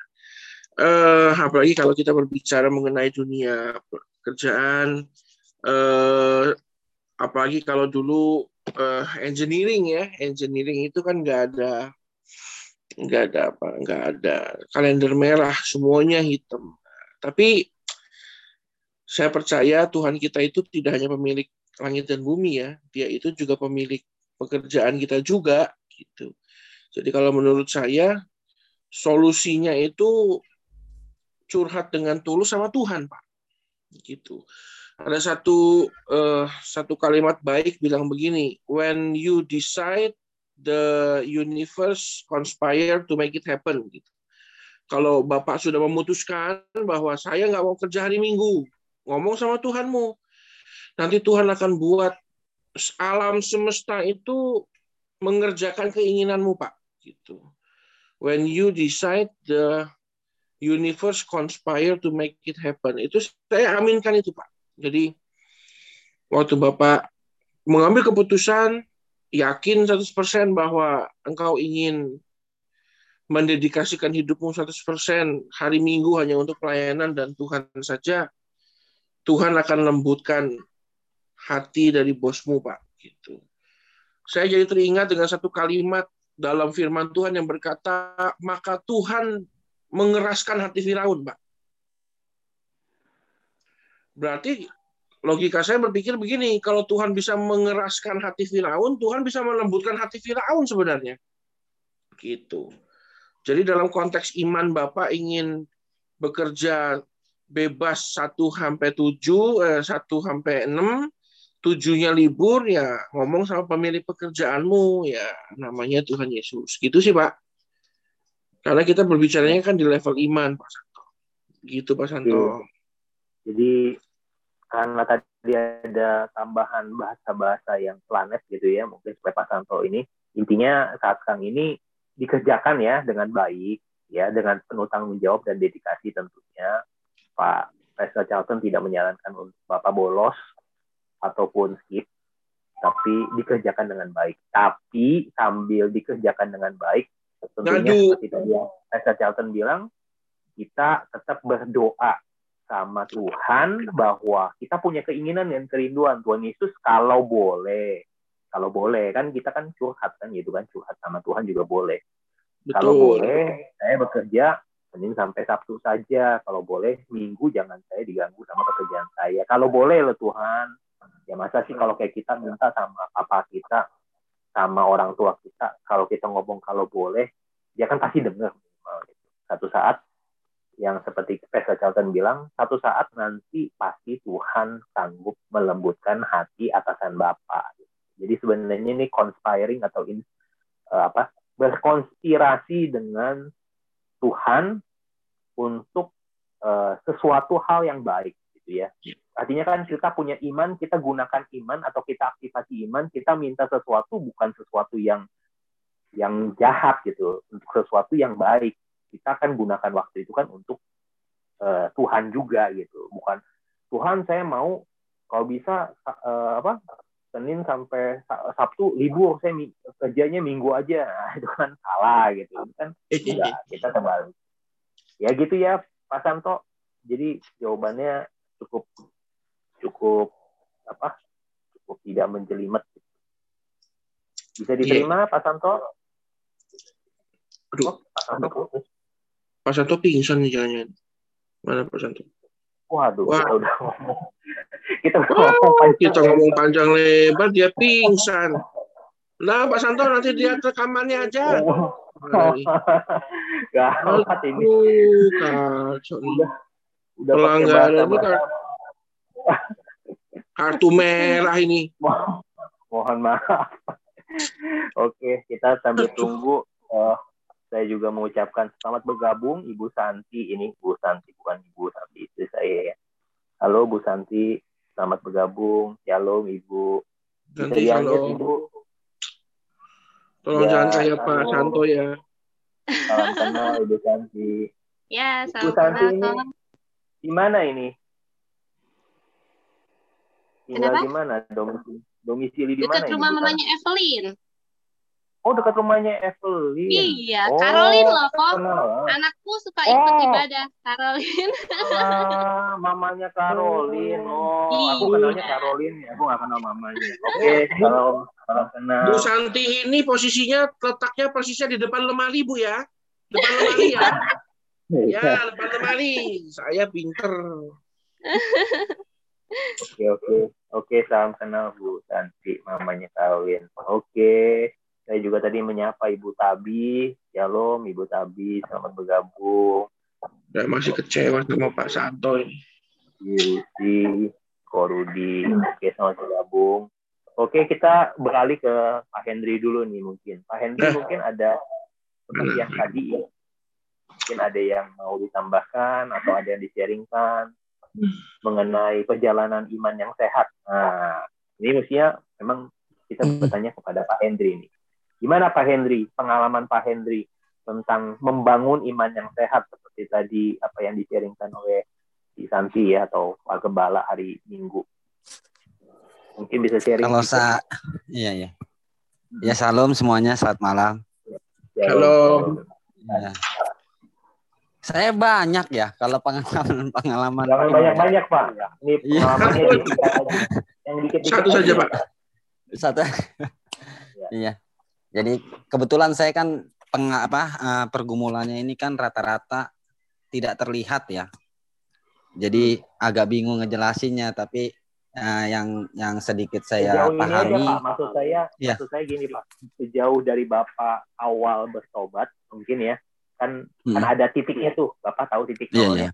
Uh, apalagi kalau kita berbicara mengenai dunia pekerjaan, uh, apalagi kalau dulu uh, engineering ya, engineering itu kan nggak ada nggak ada apa, nggak ada kalender merah, semuanya hitam. Tapi saya percaya Tuhan kita itu tidak hanya pemilik langit dan bumi ya, dia itu juga pemilik pekerjaan kita juga gitu. Jadi kalau menurut saya solusinya itu curhat dengan tulus sama Tuhan, Pak. Gitu. Ada satu uh, satu kalimat baik bilang begini, when you decide the universe conspire to make it happen gitu. Kalau Bapak sudah memutuskan bahwa saya nggak mau kerja hari Minggu, ngomong sama Tuhanmu, nanti Tuhan akan buat alam semesta itu mengerjakan keinginanmu, Pak. Gitu. When you decide the universe conspire to make it happen. Itu saya aminkan itu, Pak. Jadi waktu Bapak mengambil keputusan yakin 100% bahwa engkau ingin mendedikasikan hidupmu 100% hari Minggu hanya untuk pelayanan dan Tuhan saja, Tuhan akan lembutkan hati dari bosmu, Pak. Gitu. Saya jadi teringat dengan satu kalimat dalam firman Tuhan yang berkata, maka Tuhan mengeraskan hati Firaun, Pak. Berarti logika saya berpikir begini, kalau Tuhan bisa mengeraskan hati Firaun, Tuhan bisa melembutkan hati Firaun sebenarnya. Gitu. Jadi dalam konteks iman Bapak ingin bekerja bebas 1 sampai 7, eh, 1 sampai 6, tujuhnya libur ya ngomong sama pemilik pekerjaanmu ya namanya Tuhan Yesus. Gitu sih, Pak. Karena kita berbicaranya kan di level iman, Pak Santo. Gitu, Pak Santo. Jadi karena tadi ada tambahan bahasa-bahasa yang planet gitu ya, mungkin supaya Pak Santo ini intinya saat sekarang ini dikerjakan ya dengan baik ya dengan penuh tanggung jawab dan dedikasi tentunya Pak Presiden Charlton tidak menyarankan untuk Bapak bolos ataupun skip tapi dikerjakan dengan baik. Tapi sambil dikerjakan dengan baik tentunya Ngadu. seperti tadi yang Charlton bilang kita tetap berdoa sama Tuhan bahwa kita punya keinginan dan kerinduan Tuhan Yesus kalau boleh. Kalau boleh kan kita kan curhat kan gitu kan curhat sama Tuhan juga boleh. Kalau Betul. boleh saya bekerja Senin sampai Sabtu saja. Kalau boleh Minggu jangan saya diganggu sama pekerjaan saya. Kalau boleh loh Tuhan ya masa sih kalau kayak kita minta sama papa kita sama orang tua kita kalau kita ngomong kalau boleh dia kan pasti dengar gitu. satu saat yang seperti Pastor Charlton bilang, satu saat nanti pasti Tuhan sanggup melembutkan hati atasan Bapak. Jadi sebenarnya ini conspiring atau in, eh, apa berkonspirasi dengan Tuhan untuk eh, sesuatu hal yang baik gitu ya. Artinya kan kita punya iman, kita gunakan iman atau kita aktifasi iman, kita minta sesuatu bukan sesuatu yang yang jahat gitu, untuk sesuatu yang baik. Kita akan gunakan waktu itu kan untuk eh, Tuhan juga gitu, bukan Tuhan saya mau kalau bisa eh, apa Senin sampai Sa- Sabtu libur saya mi- kerjanya Minggu aja. Nah, itu kan salah gitu. Itu kan enggak kita terbalik ya gitu ya Pak Santo. Jadi jawabannya cukup cukup apa cukup tidak menjelimet bisa diterima Pak Santo Aduh, oh, Pak Santo putus. Pak Santo pingsan nih jangan Mana Pak Santo? waduh Wah. kita udah ngomong kita udah ngomong panjang Kita ngomong panjang lebar, dia pingsan. Nah, Pak Santo nanti lihat rekamannya aja. Nih? Gawat ini Aduh, kacau udah udah pakai Pelanggaran ini kan kartu merah ini. Mo- mohon maaf. Oke, kita sambil tunggu. eh, saya juga mengucapkan selamat bergabung Ibu Santi. Ini Bu Santi bukan Ibu tapi istri saya ya. Halo Bu Santi, selamat bergabung. Shalom Ibu. Diangkat kalau Ibu. tolong Ya, jangan kayak Pak. Santo ya. Salam kenal Ibu Santi. Ya, Ibu salam Santi kenal, ini Tom. di mana ini? Tinggal Kenapa? di mana? Domisili, domisili di Dekat mana? rumah Ibu mamanya? Evelyn. Oh, dekat rumahnya Evelyn. Iya, Oh, Caroline loh, kenal. Anakku suka ikut Oh. ibadah. Caroline. Ah, mamanya Caroline. Oh, aku Iya. kenalnya Caroline. Aku nggak kenal mamanya. Oke, kalau kalau kenal. Bu Santi ini posisinya letaknya persisnya di depan lemari Bu ya. Depan lemari ya. Ya, depan lemari. Saya pinter. Oke, oke. Oke, salam kenal Bu Santi, mamanya Caroline. Oke. Saya juga tadi menyapa Ibu Tabi. Shalom, Ibu Tabi. Selamat bergabung. Saya masih kecewa sama Pak Santo ini. Yusi, Korudi. Oke, selamat bergabung. Oke, kita beralih ke Pak Hendri dulu nih mungkin. Pak Hendri Eh. mungkin ada seperti yang tadi ya. Mungkin ada yang mau ditambahkan atau ada yang di-sharingkan mengenai perjalanan iman yang sehat. Nah, ini mestinya memang kita bertanya kepada Pak Hendri nih. Gimana Pak Hendri, pengalaman Pak Hendri tentang membangun iman yang sehat seperti tadi apa yang di-sharingkan oleh di Santi ya atau Pak Gembala hari Minggu. Mungkin bisa sharing. Kalau sa iya ya. Ya salam semuanya, selamat malam. Ya, Halo. Ya. Saya banyak ya kalau pengalaman-pengalaman. Jangan banyak-banyak Pak. Ini Iya. pengalamannya dikit aja. Yang dikit-dikit Satu saja, Pak. Satu. Iya. Jadi kebetulan saya kan peng, apa eh, pergumulannya ini kan rata-rata tidak terlihat ya. Jadi agak bingung ngejelasinnya tapi eh, yang yang sedikit saya Sejauh ini aja pahami Pak, maksud saya, Iya. maksud saya gini Pak, sejauh dari Bapak awal bertobat, mungkin ya, kan Hmm. kan ada titiknya tuh bapak tahu titik Iya, nolnya iya.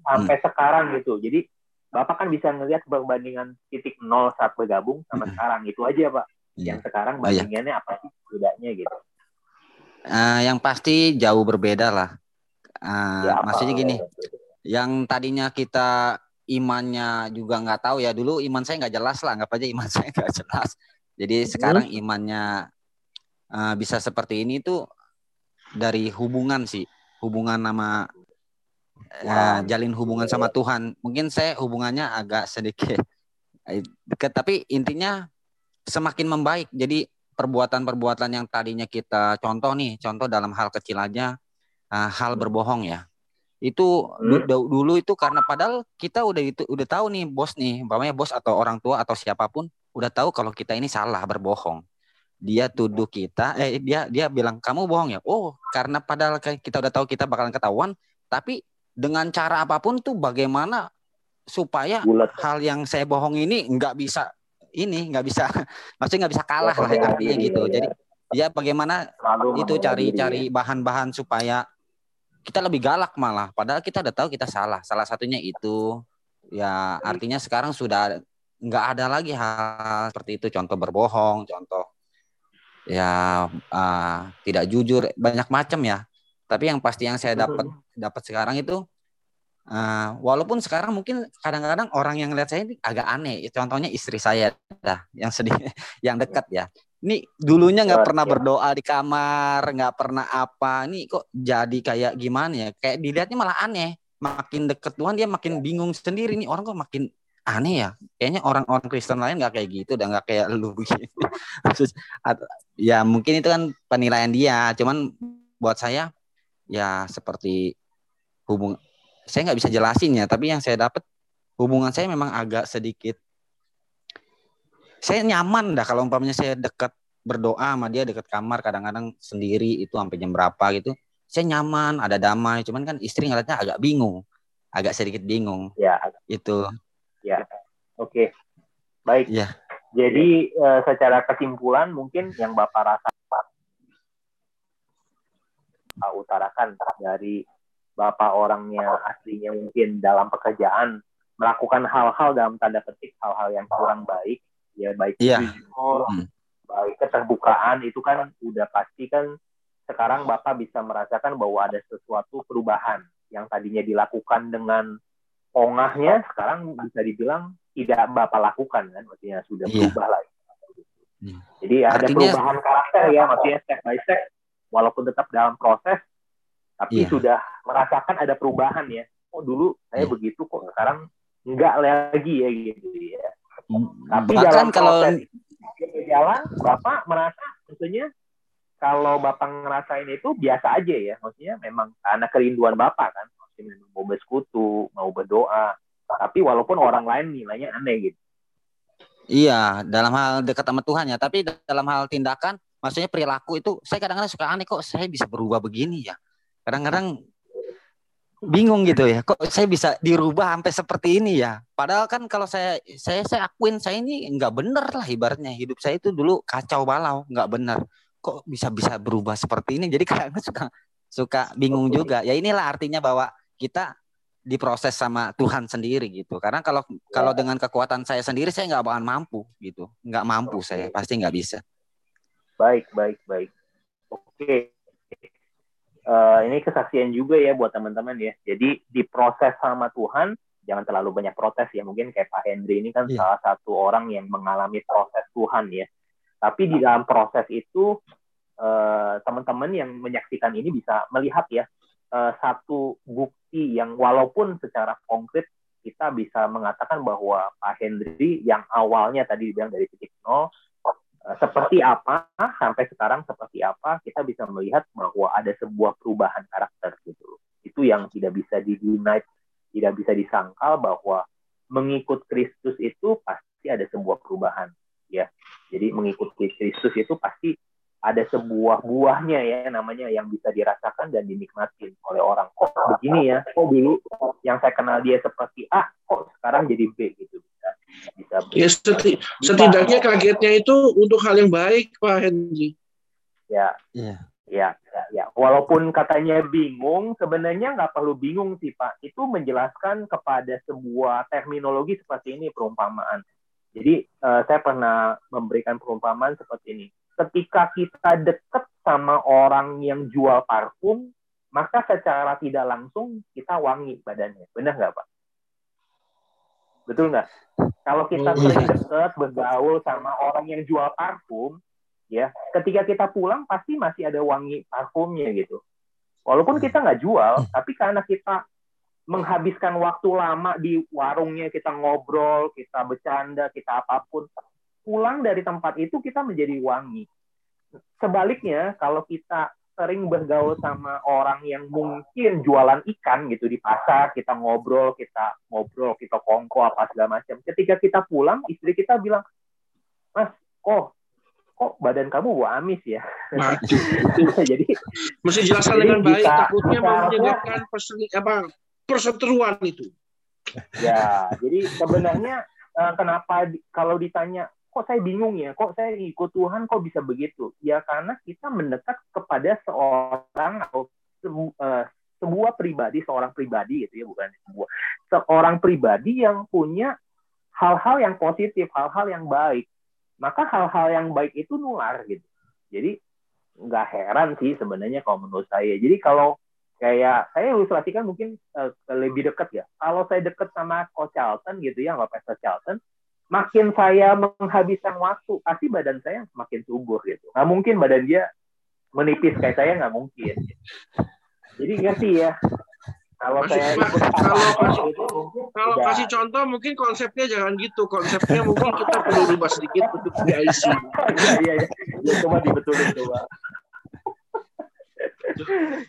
sampai sekarang gitu jadi bapak kan bisa ngelihat perbandingan titik nol saat bergabung sama Hmm. sekarang itu aja pak Iya. yang sekarang Oh, iya. bandingannya apa sih bedanya gitu Eh, yang pasti jauh berbeda lah. Eh, Ya, apa? maksudnya gini, yang tadinya kita imannya juga nggak tahu ya dulu iman saya nggak jelas lah, anggap aja iman saya nggak jelas. Jadi sekarang imannya eh, bisa seperti ini tuh dari hubungan sih, hubungan sama eh, jalin hubungan sama Tuhan. Mungkin saya hubungannya agak sedikit eh, dekat, tapi intinya semakin membaik. Jadi perbuatan-perbuatan yang tadinya kita contoh nih, contoh dalam hal kecil aja, uh, hal berbohong ya. Itu du- dulu itu karena padahal kita udah itu udah tahu nih bos nih, umpamanya bos atau orang tua atau siapa pun udah tahu kalau kita ini salah berbohong. Dia tuduh kita, eh dia dia bilang kamu bohong ya. Oh, karena padahal kita udah tahu kita bakalan ketahuan, tapi dengan cara apa pun tuh bagaimana supaya bulat. hal yang saya bohong ini nggak bisa ini nggak bisa maksudnya nggak bisa kalah lah Percaya artinya gitu. ya. jadi ya bagaimana Selalu itu cari-cari diri, bahan-bahan supaya kita lebih galak malah. Padahal kita udah tahu kita salah. Salah satunya itu. Ya artinya sekarang sudah nggak ada lagi hal seperti itu. Contoh berbohong contoh ya ah, tidak jujur banyak macam ya. Tapi yang pasti yang saya dapat dapat sekarang itu ah, walaupun sekarang mungkin kadang-kadang orang yang lihat saya ini agak aneh. Contohnya istri saya dah yang sedih yang dekat ya. Ini dulunya nggak pernah berdoa di kamar nggak pernah apa. Ini kok jadi kayak gimana ya? Kayak dilihatnya malah aneh. Makin deket Tuhan dia makin bingung sendiri. Nih orang kok makin aneh ya. Kayaknya orang-orang Kristen lain nggak kayak gitu udah nggak kayak lu at- ya mungkin itu kan penilaian dia. Cuman buat saya ya seperti hubung saya nggak bisa jelasin ya tapi yang saya dapat hubungan saya memang agak sedikit saya nyaman dah kalau umpamanya saya dekat berdoa sama dia dekat kamar kadang-kadang sendiri itu sampai jam berapa gitu. Saya nyaman ada damai cuman kan istri ngeliatnya agak bingung agak sedikit bingung. Ya. Itu ya oke baik ya jadi eh, secara kesimpulan mungkin yang bapak rasa Bapak utarakan dari bapak orangnya aslinya mungkin dalam pekerjaan melakukan hal-hal dalam tanda petik hal-hal yang kurang baik ya baik Iya. jujur Hmm. baik keterbukaan itu kan udah pasti kan sekarang bapak bisa merasakan bahwa ada sesuatu perubahan yang tadinya dilakukan dengan pongahnya sekarang bisa dibilang tidak bapak lakukan kan maksudnya sudah Iya. berubah lagi Hmm. jadi ada Artinya- perubahan karakter ya maksudnya step by step walaupun tetap dalam proses tapi Iya. sudah merasakan ada perubahan ya oh dulu saya Iya. begitu kok sekarang enggak lagi ya gitu ya tapi bahkan dalam kalau berjalan bapak merasa tentunya kalau bapak ngerasain itu biasa aja ya maksudnya memang karena kerinduan bapak kan maksudnya memang mau bersekutu mau berdoa tapi walaupun orang lain nilainya aneh gitu Iya, dalam hal dekat sama Tuhan ya. Tapi dalam hal tindakan, maksudnya perilaku itu, saya kadang-kadang suka aneh kok saya bisa berubah begini ya. Kadang-kadang bingung gitu ya. Kok saya bisa dirubah sampai seperti ini ya. Padahal kan kalau saya saya saya akuin saya ini nggak bener lah ibaratnya hidup saya itu dulu kacau balau, nggak bener. Kok bisa bisa berubah seperti ini? Jadi kadang suka suka bingung juga. Ya inilah artinya bahwa kita diproses sama Tuhan sendiri gitu. Karena kalau kalau dengan kekuatan saya sendiri saya nggak bakalan mampu gitu. Nggak mampu saya, pasti nggak bisa. baik baik baik oke Eh, ini kesaksian juga ya buat teman-teman ya jadi diproses sama Tuhan jangan terlalu banyak protes ya mungkin kayak Pak Hendri ini kan Iya. salah satu orang yang mengalami proses Tuhan ya tapi di dalam proses itu eh, teman-teman yang menyaksikan ini bisa melihat ya eh, satu bukti yang walaupun secara konkret kita bisa mengatakan bahwa Pak Hendri yang awalnya tadi dibilang dari titik nol eh, seperti apa sampai sekarang seperti apa kita bisa melihat bahwa ada sebuah perubahan karakter gitu itu yang tidak bisa didinai tidak bisa disangkal bahwa mengikut Kristus itu pasti ada sebuah perubahan ya. Jadi mengikuti Kristus itu pasti ada sebuah buahnya ya namanya yang bisa dirasakan dan dinikmatin oleh orang kok begini ya kok dulu yang saya kenal dia seperti A kok sekarang jadi B gitu bisa bisa Ya seti- setidaknya kagetnya itu untuk hal yang baik Pak Henry. ya Iya. ya ya, ya. walaupun katanya bingung, sebenarnya nggak perlu bingung sih Pak. Itu menjelaskan kepada sebuah terminologi seperti ini perumpamaan. Jadi eh, saya pernah memberikan perumpamaan seperti ini. Ketika kita dekat sama orang yang jual parfum, maka secara tidak langsung kita wangi badannya. Benar nggak Pak? Betul nggak? Kalau kita Hmm. sering dekat bergaul sama orang yang jual parfum, ya, ketika kita pulang pasti masih ada wangi parfumnya gitu. Walaupun kita nggak jual, tapi karena kita menghabiskan waktu lama di warungnya, kita ngobrol, kita bercanda, kita apa pun, pulang dari tempat itu kita menjadi wangi. Sebaliknya, kalau kita sering bergaul sama orang yang mungkin jualan ikan gitu di pasar, kita ngobrol, kita ngobrol, kita kongko apa segala macam. Ketika kita pulang, istri kita bilang, Mas, kok kok badan kamu bau amis ya? Jadi mesti jelaskan Jadi dengan baik. bisa- Takutnya mau perseni, apa perseteruan itu. Ya, jadi sebenarnya eh, kenapa kalau ditanya kok saya bingung ya, kok saya ikut Tuhan kok bisa begitu? Ya karena kita mendekat kepada seorang atau sebu- eh, sebuah pribadi, seorang pribadi gitu ya, bukan sebuah seorang pribadi yang punya hal-hal yang positif, hal-hal yang baik. Maka hal-hal yang baik itu nular gitu. Jadi nggak heran sih sebenarnya kalau menurut saya. Jadi kalau kayak saya ilustrasikan mungkin eh, lebih dekat ya. Kalau saya dekat sama Coach Charlton gitu ya, sama Pastor Charlton, makin saya menghabiskan waktu, pasti badan saya makin subur gitu. Nggak mungkin badan dia menipis kayak saya nggak mungkin. Jadi ngerti ya. Kalau Masih- saya ikut kalau kasih- itu, Kalau udah. kasih contoh mungkin konsepnya jangan gitu. Konsepnya mungkin kita perlu rubah sedikit untuk PIC. Iya iya iya. Ya, coba dibetulin coba.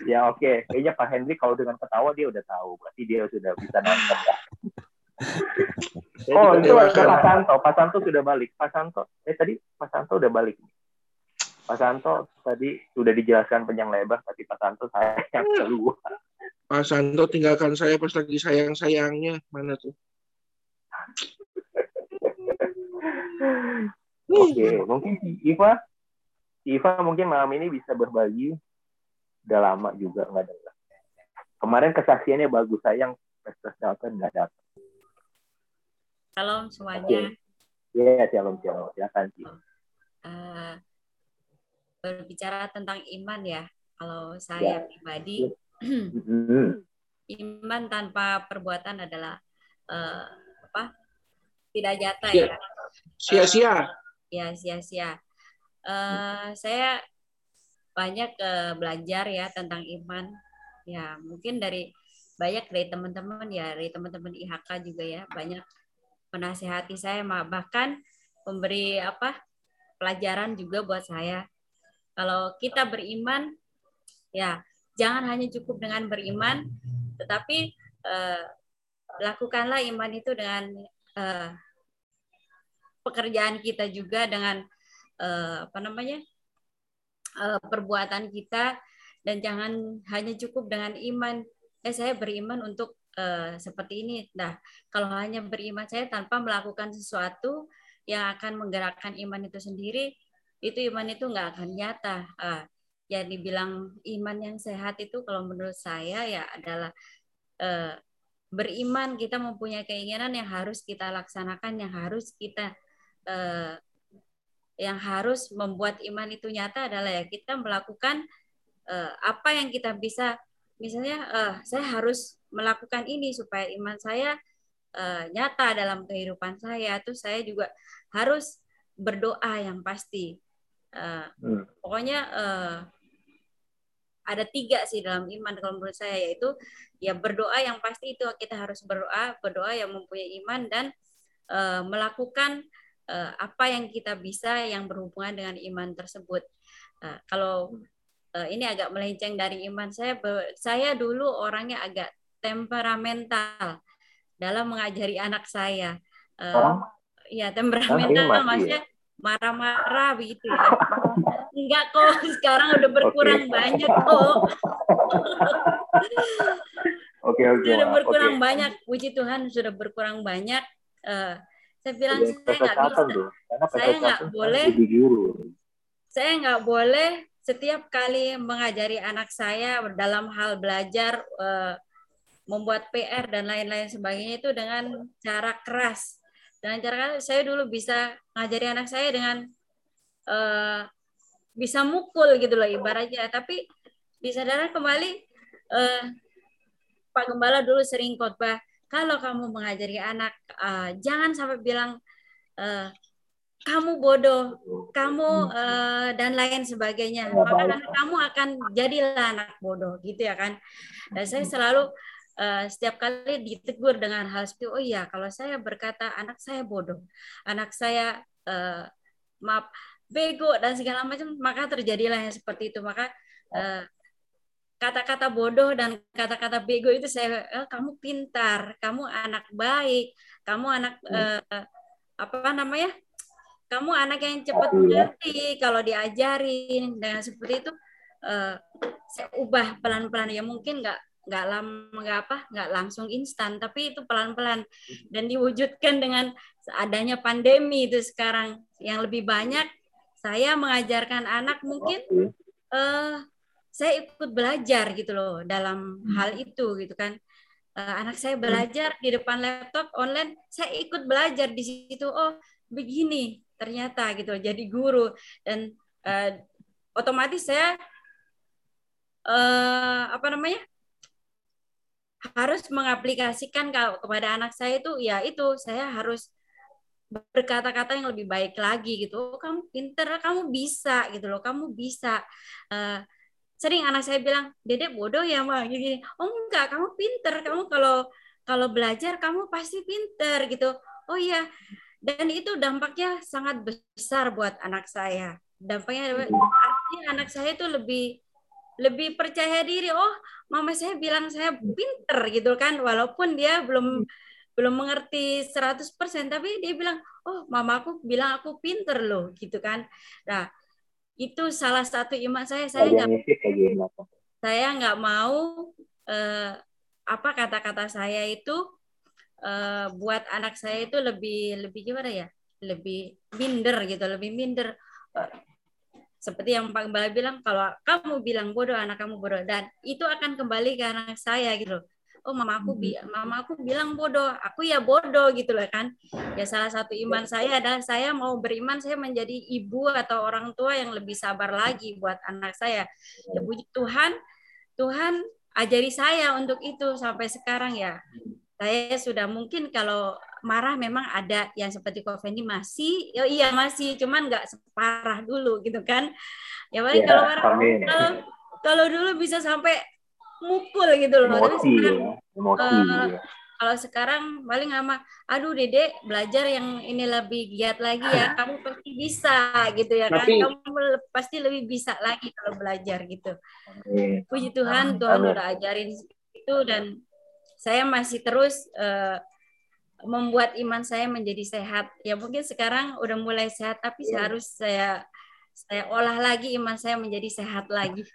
ya oke, kayaknya Pak Henry kalau dengan ketawa dia udah tahu, berarti dia sudah bisa nangkep. Oh itu ada. Pak Santo, Pak Santo sudah balik. Pak Santo, eh tadi Pak Santo udah balik. Pak Santo tadi sudah dijelaskan panjang lebar, tapi Pak Santo saya yang keluar. Pak Santo tinggalkan saya pas lagi sayang-sayangnya. Mana tuh? Oke, mungkin si Iva, si Iva mungkin malam ini bisa berbagi. Udah lama juga nggak dengar. Kemarin kesaksiannya bagus, sayang Pastor Dalton nggak datang. Salam semuanya. Iya, shalom shalom. Silakan sih. Eh, berbicara tentang iman ya. Kalau saya pribadi, Mm-mm. iman tanpa perbuatan adalah eh, apa? Tidak nyata Iya. ya. Sia-sia. Ya sia-sia. Eh, saya banyak eh, belajar ya tentang iman. Ya mungkin dari banyak dari teman-teman ya dari teman-teman IHK juga ya banyak menasehati saya bahkan memberi apa pelajaran juga buat saya. Kalau kita beriman ya jangan hanya cukup dengan beriman tetapi eh, lakukanlah iman itu dengan eh, pekerjaan kita juga dengan eh, apa namanya eh, perbuatan kita dan jangan hanya cukup dengan iman eh saya beriman untuk eh, seperti ini. Nah kalau hanya beriman saya tanpa melakukan sesuatu yang akan menggerakkan iman itu sendiri itu iman itu nggak akan nyata. Ah, ya dibilang iman yang sehat itu kalau menurut saya ya adalah eh, beriman kita mempunyai keinginan yang harus kita laksanakan yang harus kita eh, yang harus membuat iman itu nyata adalah ya kita melakukan eh, apa yang kita bisa misalnya eh, saya harus melakukan ini supaya iman saya eh, nyata dalam kehidupan saya. Terus saya juga harus berdoa yang pasti. Eh, Hmm. pokoknya eh, ada tiga sih dalam iman kalau menurut saya yaitu ya berdoa yang pasti itu kita harus berdoa berdoa yang mempunyai iman dan eh, melakukan eh, apa yang kita bisa yang berhubungan dengan iman tersebut. Nah, kalau ini agak melenceng dari iman saya saya dulu orangnya agak temperamental dalam mengajari anak saya Eh, Oh, ya Ah, temperamental ya? maksudnya marah-marah begitu ya enggak kok sekarang udah berkurang Oke. banyak kok Oke oke. sudah berkurang oke. banyak puji Tuhan sudah berkurang banyak Eh, saya bilang saya nggak bisa Saya nggak boleh. saya nggak boleh setiap kali mengajari anak saya dalam hal belajar eh, membuat PR dan lain-lain sebagainya itu dengan cara keras. Dengan cara keras, saya dulu bisa ngajari anak saya dengan eh, bisa mukul gitu loh ibaratnya. Tapi disadarkan kembali eh, Pak Gembala dulu sering khotbah kalau kamu mengajari anak eh, jangan sampai bilang eh, kamu bodoh, kamu uh, dan lain sebagainya. Maka anak kamu akan jadilah anak bodoh, gitu ya kan? Dan saya selalu uh, setiap kali ditegur dengan hal seperti oh iya, kalau saya berkata anak saya bodoh, anak saya uh, maaf bego dan segala macam, maka terjadilah yang seperti itu. Maka uh, kata-kata bodoh dan kata-kata bego itu saya eh, kamu pintar, kamu anak baik, kamu anak uh, apa namanya? Kamu anak yang cepat mengerti kalau diajarin. Dengan seperti itu uh, saya ubah pelan-pelan. Ya mungkin nggak nggak lama nggak apa nggak langsung instan tapi itu pelan-pelan. Dan diwujudkan dengan adanya pandemi itu sekarang. Yang lebih banyak saya mengajarkan anak mungkin uh, saya ikut belajar gitu loh dalam hal itu gitu kan. Uh, anak saya belajar di depan laptop online saya ikut belajar di situ. Oh begini ternyata gitu jadi guru. Dan uh, otomatis saya uh, apa namanya harus mengaplikasikan kalau kepada anak saya itu ya itu saya harus berkata-kata yang lebih baik lagi gitu. Oh, kamu pinter kamu bisa gitu loh kamu bisa. Uh, sering anak saya bilang dedek bodoh ya mah gini. Oh enggak kamu pinter. Kamu kalau kalau belajar kamu pasti pinter gitu. Oh iya dan itu dampaknya sangat besar buat anak saya. Dampaknya artinya anak saya itu lebih lebih percaya diri. Oh mama saya bilang saya pinter gitu kan walaupun dia belum belum mengerti 100% tapi dia bilang oh mama aku bilang aku pinter loh gitu kan. Nah itu salah satu iman saya. Saya nggak saya nggak mau eh, apa kata-kata saya itu uh, buat anak saya itu lebih lebih gimana ya? Lebih minder gitu lebih minder. Uh, seperti yang Pak Gembala bilang kalau kamu bilang bodoh anak kamu bodoh dan itu akan kembali ke anak saya gitu oh mama aku bi mama aku bilang bodoh aku ya bodoh gitu loh kan. Ya salah satu iman saya adalah saya mau beriman saya menjadi ibu atau orang tua yang lebih sabar lagi buat anak saya. Ya. Puji Tuhan Tuhan ajari saya untuk itu sampai sekarang ya saya sudah mungkin kalau marah memang ada yang seperti Fendi masih ya iya masih cuman nggak separah dulu gitu kan ya paling ya, kalau marah kalau kalau dulu bisa sampai mukul gitu loh emosi, tapi sekarang, ya. emosi, uh, ya. kalau sekarang paling sama aduh dede belajar yang ini lebih giat lagi ya kamu pasti bisa gitu ya kan kamu pasti lebih bisa lagi kalau belajar gitu puji Tuhan Tuhan Amin. udah ajarin itu dan saya masih terus uh, membuat iman saya menjadi sehat. Ya mungkin sekarang udah mulai sehat, tapi yeah. harus saya saya olah lagi iman saya menjadi sehat lagi.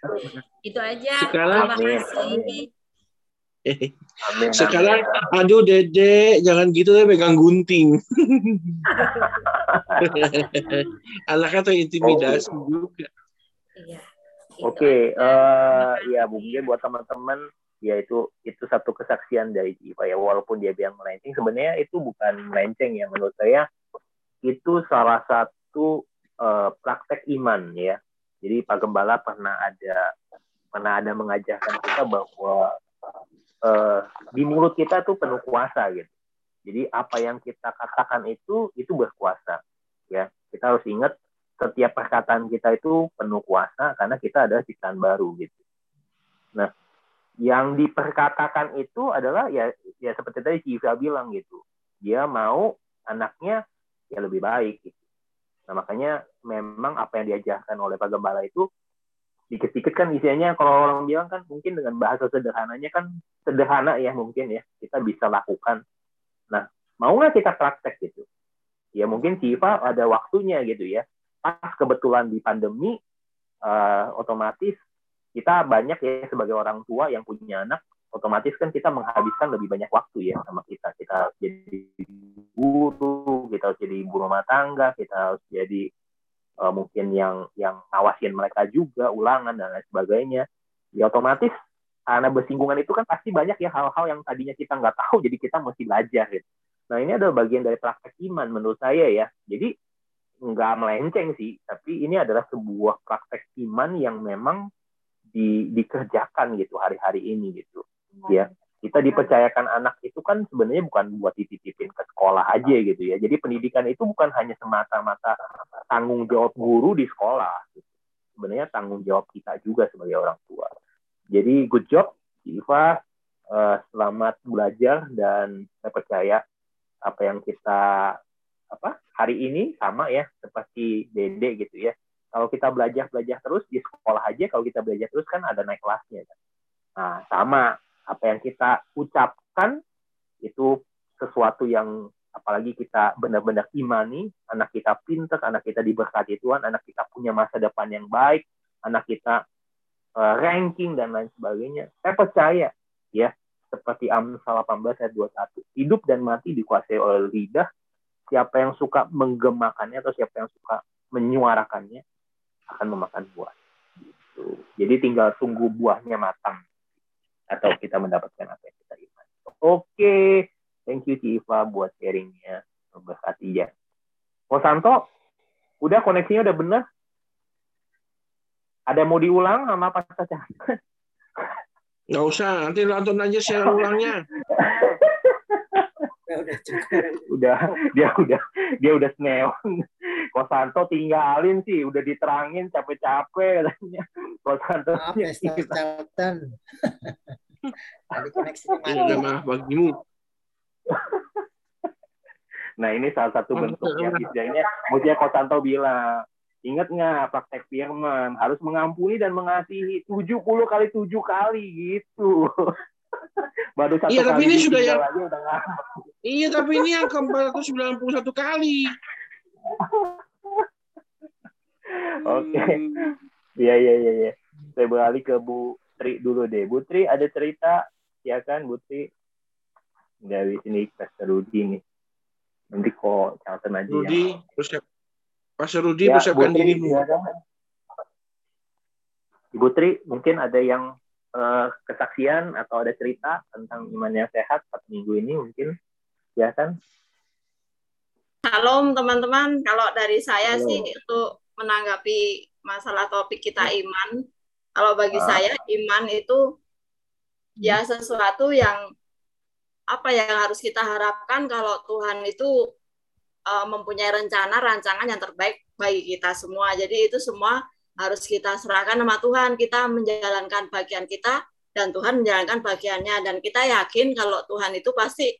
Itu aja. Sekarang, Terima kasih. Amin, Sekarang, aduh dede, jangan gitu deh pegang gunting. Anaknya terintimidasi oh. juga. Iya. Oke, okay, uh, eh, ya mungkin buat teman-teman ya itu itu satu kesaksian dari Jiwa ya walaupun dia bilang melenceng. Sebenarnya itu bukan melenceng ya menurut saya itu salah satu uh, praktek iman ya. Jadi Pak Gembala pernah ada pernah ada mengajarkan kita bahwa uh, di mulut kita tuh penuh kuasa gitu. Jadi apa yang kita katakan itu itu berkuasa ya. Kita harus ingat setiap perkataan kita itu penuh kuasa karena kita ada ciptaan baru gitu. Nah yang diperkatakan itu adalah ya ya seperti tadi Civa bilang gitu. Dia mau anaknya ya lebih baik gitu. Nah makanya memang apa yang diajarkan oleh Pak Gembala itu dikit-dikit kan isinya. Kalau orang bilang kan mungkin dengan bahasa sederhananya kan sederhana ya mungkin ya. Kita bisa lakukan. Nah mau nggak kita praktek gitu? Ya mungkin Civa ada waktunya gitu ya. Pas kebetulan di pandemi uh, otomatis kita banyak ya sebagai orang tua yang punya anak otomatis kan kita menghabiskan lebih banyak waktu ya sama kita kita harus jadi guru kita harus jadi ibu rumah tangga kita harus jadi eh, mungkin yang yang ngawasin mereka juga ulangan dan lain sebagainya ya otomatis karena bersinggungan itu kan pasti banyak ya hal-hal yang tadinya kita nggak tahu jadi kita mesti belajar gitu. Nah ini adalah bagian dari praktek iman menurut saya ya. Jadi nggak melenceng sih, tapi ini adalah sebuah praktek iman yang memang di, dikerjakan gitu hari-hari ini gitu. Ya, kita dipercayakan anak itu kan sebenarnya bukan buat dititipin ke sekolah aja gitu ya. Jadi pendidikan itu bukan hanya semata-mata tanggung jawab guru di sekolah. Gitu. Sebenarnya tanggung jawab kita juga sebagai orang tua. Jadi good job, Iva. Uh, selamat belajar dan saya percaya apa yang kita apa hari ini sama ya seperti Dede gitu ya. Kalau kita belajar belajar terus di sekolah aja, kalau kita belajar terus kan ada naik kelasnya kan. Nah sama apa yang kita ucapkan itu sesuatu yang apalagi kita benar-benar imani, anak kita pinter, anak kita diberkati Tuhan, anak kita punya masa depan yang baik, anak kita uh, ranking dan lain sebagainya. Saya percaya ya seperti Amsal 18 ayat 21. Hidup dan mati dikuasai oleh lidah. Siapa yang suka menggemakannya atau siapa yang suka menyuarakannya akan memakan buah. Gitu. Jadi tinggal tunggu buahnya matang atau kita mendapatkan apa yang kita iman. Oke, thank you Civa buat sharingnya. Berkati ya. Oh Santo, udah koneksinya udah bener? Ada mau diulang sama Pak Caca? Nggak usah, nanti nonton aja share ulangnya. udah dia udah dia udah sneon Kosanto tinggalin sih udah diterangin capek-capek katanya Kosanto Maaf ya, Charlton. Tadi koneksi Ini maaf bagimu. nah ini salah satu bentuknya istilahnya maksudnya Kosanto bilang Ingat nggak praktek firman harus mengampuni dan mengasihi 70 kali tujuh kali gitu. Baru satu Iya, tapi kali ini sudah yang-. Iya, tapi ini yang ke-491 kali. Oke. Iya iya iya iya. Saya beralih ke Bu Tri dulu deh. Bu Tri ada cerita ya kan Bu Tri dari sini Pastor Rudi nih. Nanti kok Charlton aja Rudi, yang persiap, Pastor Rudi Ya, persiapkan Bu Tri, dirimu. silakan. Ibu Tri mungkin ada yang eh, kesaksian atau ada cerita tentang iman yang sehat satu minggu ini mungkin ya kan? Shalom teman-teman. Kalau dari saya Halo. sih untuk menanggapi masalah topik kita iman, kalau bagi Ah. saya iman itu ya sesuatu yang apa yang harus kita harapkan kalau Tuhan itu uh, mempunyai rencana rancangan yang terbaik bagi kita semua. Jadi itu semua harus kita serahkan sama Tuhan. Kita menjalankan bagian kita dan Tuhan menjalankan bagiannya dan kita yakin kalau Tuhan itu pasti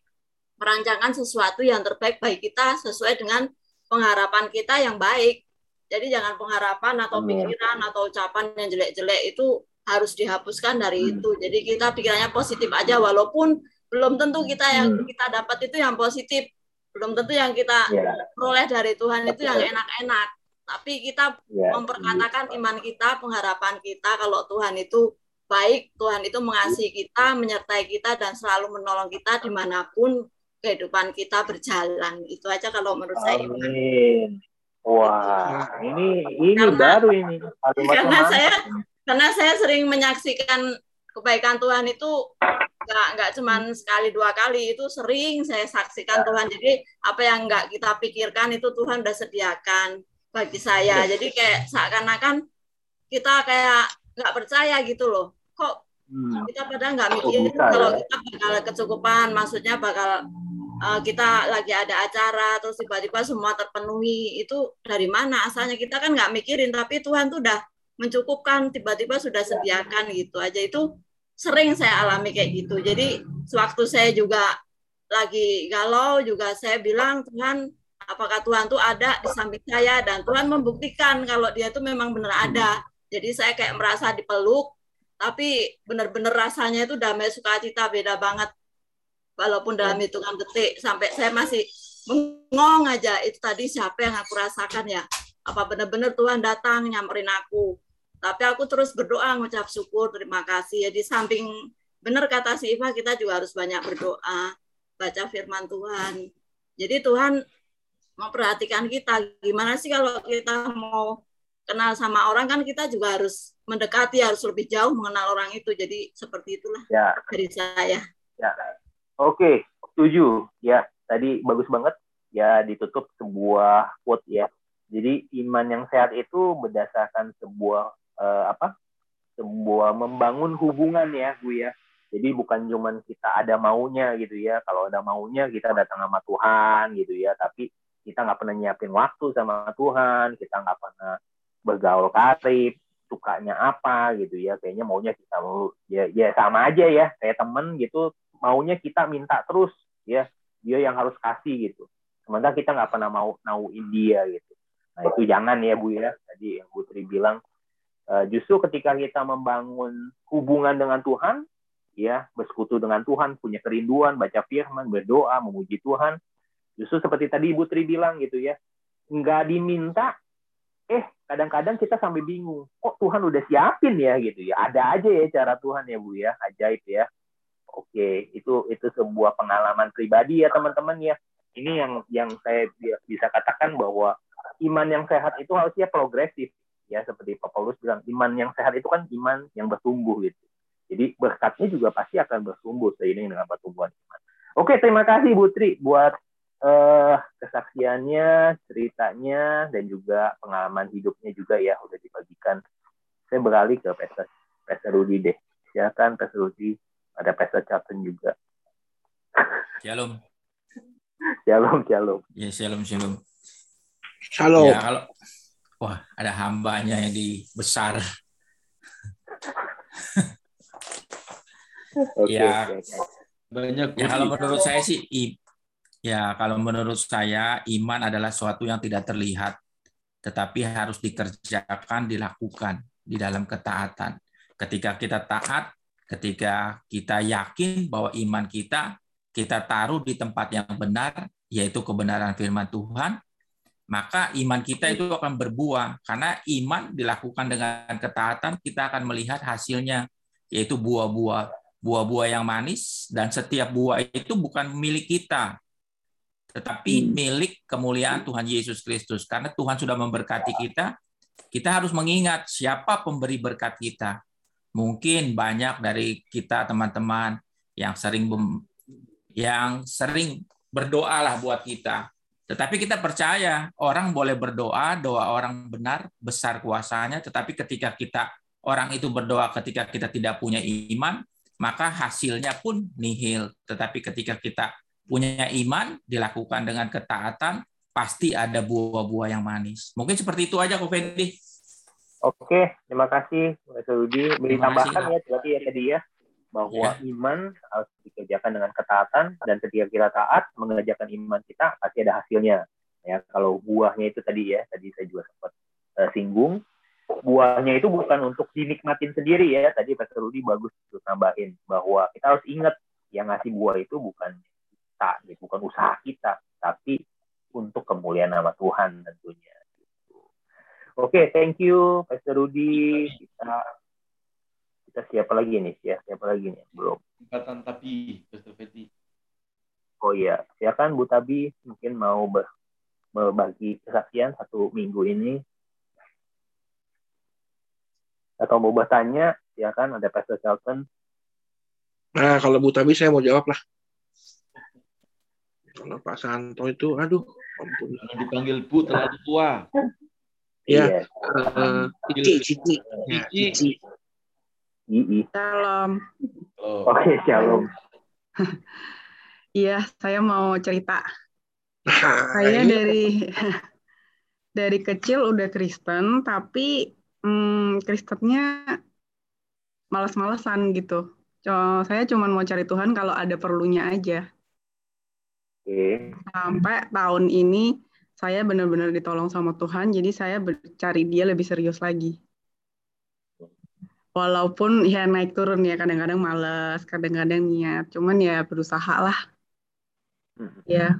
merancangkan sesuatu yang terbaik bagi kita sesuai dengan pengharapan kita yang baik. Jadi jangan pengharapan atau pikiran atau ucapan yang jelek-jelek itu harus dihapuskan dari itu. Jadi kita pikirannya positif aja walaupun belum tentu kita yang Hmm. kita dapat itu yang positif. Belum tentu yang kita Ya, peroleh dari Tuhan itu yang enak-enak. Tapi kita ya. memperkatakan iman kita, pengharapan kita kalau Tuhan itu baik, Tuhan itu mengasihi kita, menyertai kita dan selalu menolong kita di mana pun kehidupan kita berjalan. Itu aja kalau menurut saya. Amin. Wah, ini ini Karena- baru ini. Kalimatnya Karena saya ini. karena saya sering menyaksikan kebaikan Tuhan itu nggak nggak cuman sekali dua kali itu sering saya saksikan Tuhan jadi apa yang nggak kita pikirkan itu Tuhan udah sediakan bagi saya jadi kayak seakan-akan kita kayak nggak percaya gitu loh kok Hmm. kita padahal nggak Oh, bisa kalau ya? kita bakal kecukupan maksudnya bakal uh, kita lagi ada acara terus tiba-tiba semua terpenuhi itu dari mana asalnya? Kita kan nggak mikirin tapi Tuhan tuh udah mencukupkan tiba-tiba sudah sediakan gitu aja. Itu sering saya alami kayak gitu. Jadi sewaktu saya juga lagi galau juga saya bilang Tuhan apakah Tuhan tuh ada di samping saya? Dan Tuhan membuktikan kalau dia tuh memang benar ada. Jadi saya kayak merasa dipeluk tapi benar-benar rasanya itu damai sukacita beda banget walaupun dalam hitungan detik sampai saya masih bengong aja itu tadi siapa yang aku rasakan ya apa benar-benar Tuhan datang nyamperin aku tapi aku terus berdoa ngucap syukur terima kasih ya di samping benar kata si Iva kita juga harus banyak berdoa baca firman Tuhan jadi Tuhan memperhatikan kita. Gimana sih kalau kita mau kenal sama orang kan kita juga harus mendekati, harus lebih jauh mengenal orang itu. Jadi seperti itulah Ya, dari saya. ya. Oke, setuju. Ya, tadi bagus banget. Ya, ditutup sebuah quote ya. Jadi iman yang sehat itu berdasarkan sebuah eh, apa? Sebuah membangun hubungan ya, Bu ya. Jadi bukan cuman kita ada maunya gitu ya. Kalau ada maunya kita datang sama Tuhan gitu ya. Tapi kita nggak pernah nyiapin waktu sama Tuhan. Kita nggak pernah bergaul karib. Sukanya apa gitu ya. Kayaknya maunya kita mau ya, ya sama aja ya. Kayak temen gitu. Maunya kita minta terus ya. Dia yang harus kasih gitu. Sementara kita nggak pernah mau nauin dia gitu. Nah itu jangan ya Bu ya. Tadi yang Bu Tri bilang. eh, justru ketika kita membangun hubungan dengan Tuhan, ya bersekutu dengan Tuhan, punya kerinduan, baca firman, berdoa, memuji Tuhan. Justru seperti tadi Ibu Tri bilang gitu ya, nggak diminta, eh kadang-kadang kita sampai bingung, kok Tuhan udah siapin ya gitu ya. Ada aja ya cara Tuhan ya Bu ya, ajaib ya. Oke, itu itu sebuah pengalaman pribadi ya teman-teman ya. Ini yang yang saya bi- bisa katakan bahwa iman yang sehat itu harusnya progresif ya seperti Pak Paulus bilang iman yang sehat itu kan iman yang bertumbuh gitu. Jadi berkatnya juga pasti akan bertumbuh seiring dengan pertumbuhan iman. Oke, terima kasih Bu Tri buat eh, kesaksiannya, ceritanya, dan juga pengalaman hidupnya juga ya udah dibagikan. Saya beralih ke Pastor, Pastor Rudi deh. Silakan Pastor Rudi, ada Pastor Charlton juga. Shalom. Shalom, shalom. Ya, shalom, shalom. Shalom. Ya, kalau wah, ada hambanya yang di besar. Oke, Ya. oke. Banyak Ya kalau menurut saya sih i- ya kalau menurut saya iman adalah suatu yang tidak terlihat tetapi harus dikerjakan, dilakukan di dalam ketaatan. Ketika kita taat, ketika kita yakin bahwa iman kita kita taruh di tempat yang benar, yaitu kebenaran firman Tuhan, maka iman kita itu akan berbuah. Karena iman dilakukan dengan ketaatan, kita akan melihat hasilnya, yaitu buah-buah. Buah-buah yang manis dan setiap buah itu bukan milik kita tetapi milik kemuliaan Tuhan Yesus Kristus. Karena Tuhan sudah memberkati kita kita harus mengingat siapa pemberi berkat kita mungkin banyak dari kita teman-teman yang sering yang sering berdoa lah buat kita tetapi kita percaya orang boleh berdoa doa orang benar besar kuasanya tetapi ketika kita orang itu berdoa ketika kita tidak punya iman maka hasilnya pun nihil. Tetapi ketika kita punya iman, dilakukan dengan ketaatan, pasti ada buah-buah yang manis. Mungkin seperti itu aja, Ko Fendi. Oke, terima kasih Mas Rudi. Beri tambahan ya berarti ya tadi ya bahwa iman harus dikerjakan dengan ketaatan dan ketika kita taat mengerjakan iman kita pasti ada hasilnya. Ya, kalau buahnya itu tadi ya, tadi saya juga sempat eh, singgung, buahnya itu bukan untuk dinikmatin sendiri ya. Tadi Pastor Rudi bagus tuh nambahin bahwa kita harus ingat yang ngasih buah itu bukan kita, bukan usaha kita, tapi untuk kemuliaan nama Tuhan tentunya. Oke, thank you Pastor Rudi. Kita kita siapa lagi nih? Ya, siapa lagi nih? Belum. Tingkatan tapi, Pastor Feti. Oh iya, silakan Bu Tabi mungkin mau ber- berbagi kesaksian satu minggu ini atau mau bertanya, silakan ada Pastor Charlton. Nah, kalau Bu Tabi saya mau jawab lah. Kalau Pak Santo itu, aduh, ampun. Jangan dipanggil Bu terlalu tua. Ya, Iya. eh, Cici, Cici. Cici. Ii. Shalom. Oh. Oke, shalom. Iya, saya mau cerita. Saya ini dari dari kecil udah Kristen, tapi hmm, Kristennya malas-malesan gitu. Saya cuma mau cari Tuhan kalau ada perlunya aja. Oke. Sampai tahun ini saya benar-benar ditolong sama Tuhan, jadi saya cari Dia lebih serius lagi. Walaupun ya naik turun ya, kadang-kadang malas, kadang-kadang niat, cuman ya berusaha lah. Ya,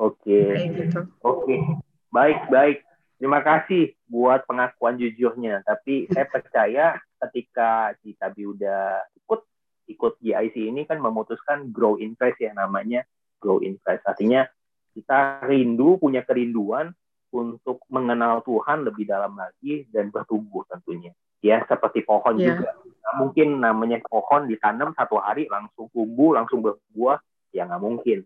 Oke. gitu. Oke, baik baik. Terima kasih buat pengakuan jujurnya. Tapi saya percaya ketika kita udah ikut ikut GIC ini kan memutuskan grow in Christ ya namanya grow in Christ. Artinya kita rindu punya kerinduan untuk mengenal Tuhan lebih dalam lagi dan bertumbuh tentunya ya seperti pohon Iya. juga Nggak mungkin namanya pohon ditanam satu hari langsung tumbuh langsung berbuah ya nggak mungkin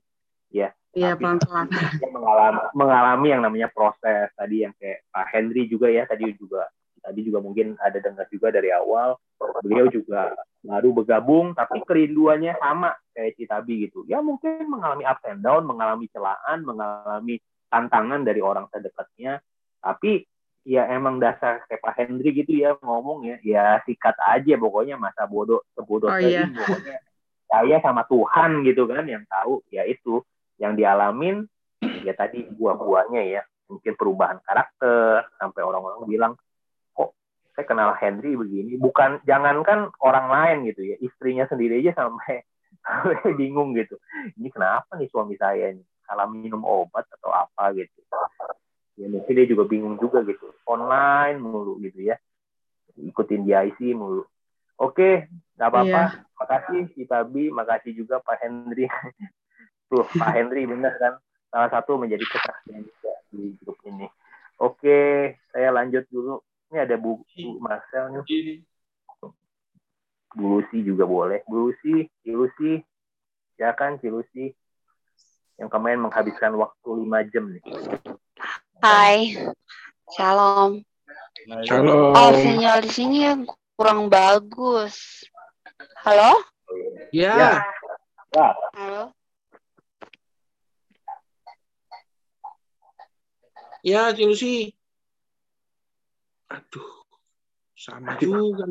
ya Tapi pelan-pelan. dia mengalami mengalami yang namanya proses tadi yang kayak Pak Henry juga ya tadi juga tadi juga mungkin ada dengar juga dari awal beliau juga baru bergabung tapi kerinduannya sama kayak Citabi gitu. Ya mungkin mengalami up and down mengalami celaan mengalami tantangan dari orang terdekatnya. Tapi ya emang dasar kayak Pak Henry gitu ya ngomong ya ya sikat aja pokoknya masa bodoh sebodoh Oh, iya. pokoknya. Saya sama Tuhan gitu kan yang tahu ya itu yang dialamin ya tadi buah-buahnya ya. Mungkin perubahan karakter sampai orang-orang bilang saya kenal Henry begini bukan jangankan orang lain gitu ya istrinya sendiri aja sampai bingung gitu. Ini kenapa nih suami saya ini? Salah minum obat atau apa gitu. Ya mungkin dia juga bingung juga gitu. Online mulu gitu ya. Ikutin DIC mulu. Oke nggak apa-apa. Iya. makasih Citabi makasih juga Pak Henry. Tuh Pak Henry benar kan? Salah satu menjadi kesaksian juga di grup ini. Oke saya lanjut dulu ini ada Bu, Bu Marcel nih Bu Lucy juga boleh Bu Lucy Cilusi ya kan Cilusi yang kemarin menghabiskan waktu lima jam nih Hai, shalom. Shalom. Oh, sinyal di sini yang kurang bagus. Halo? Ya. Ya. Halo? Ya, Cilusi. Aduh, sama juga.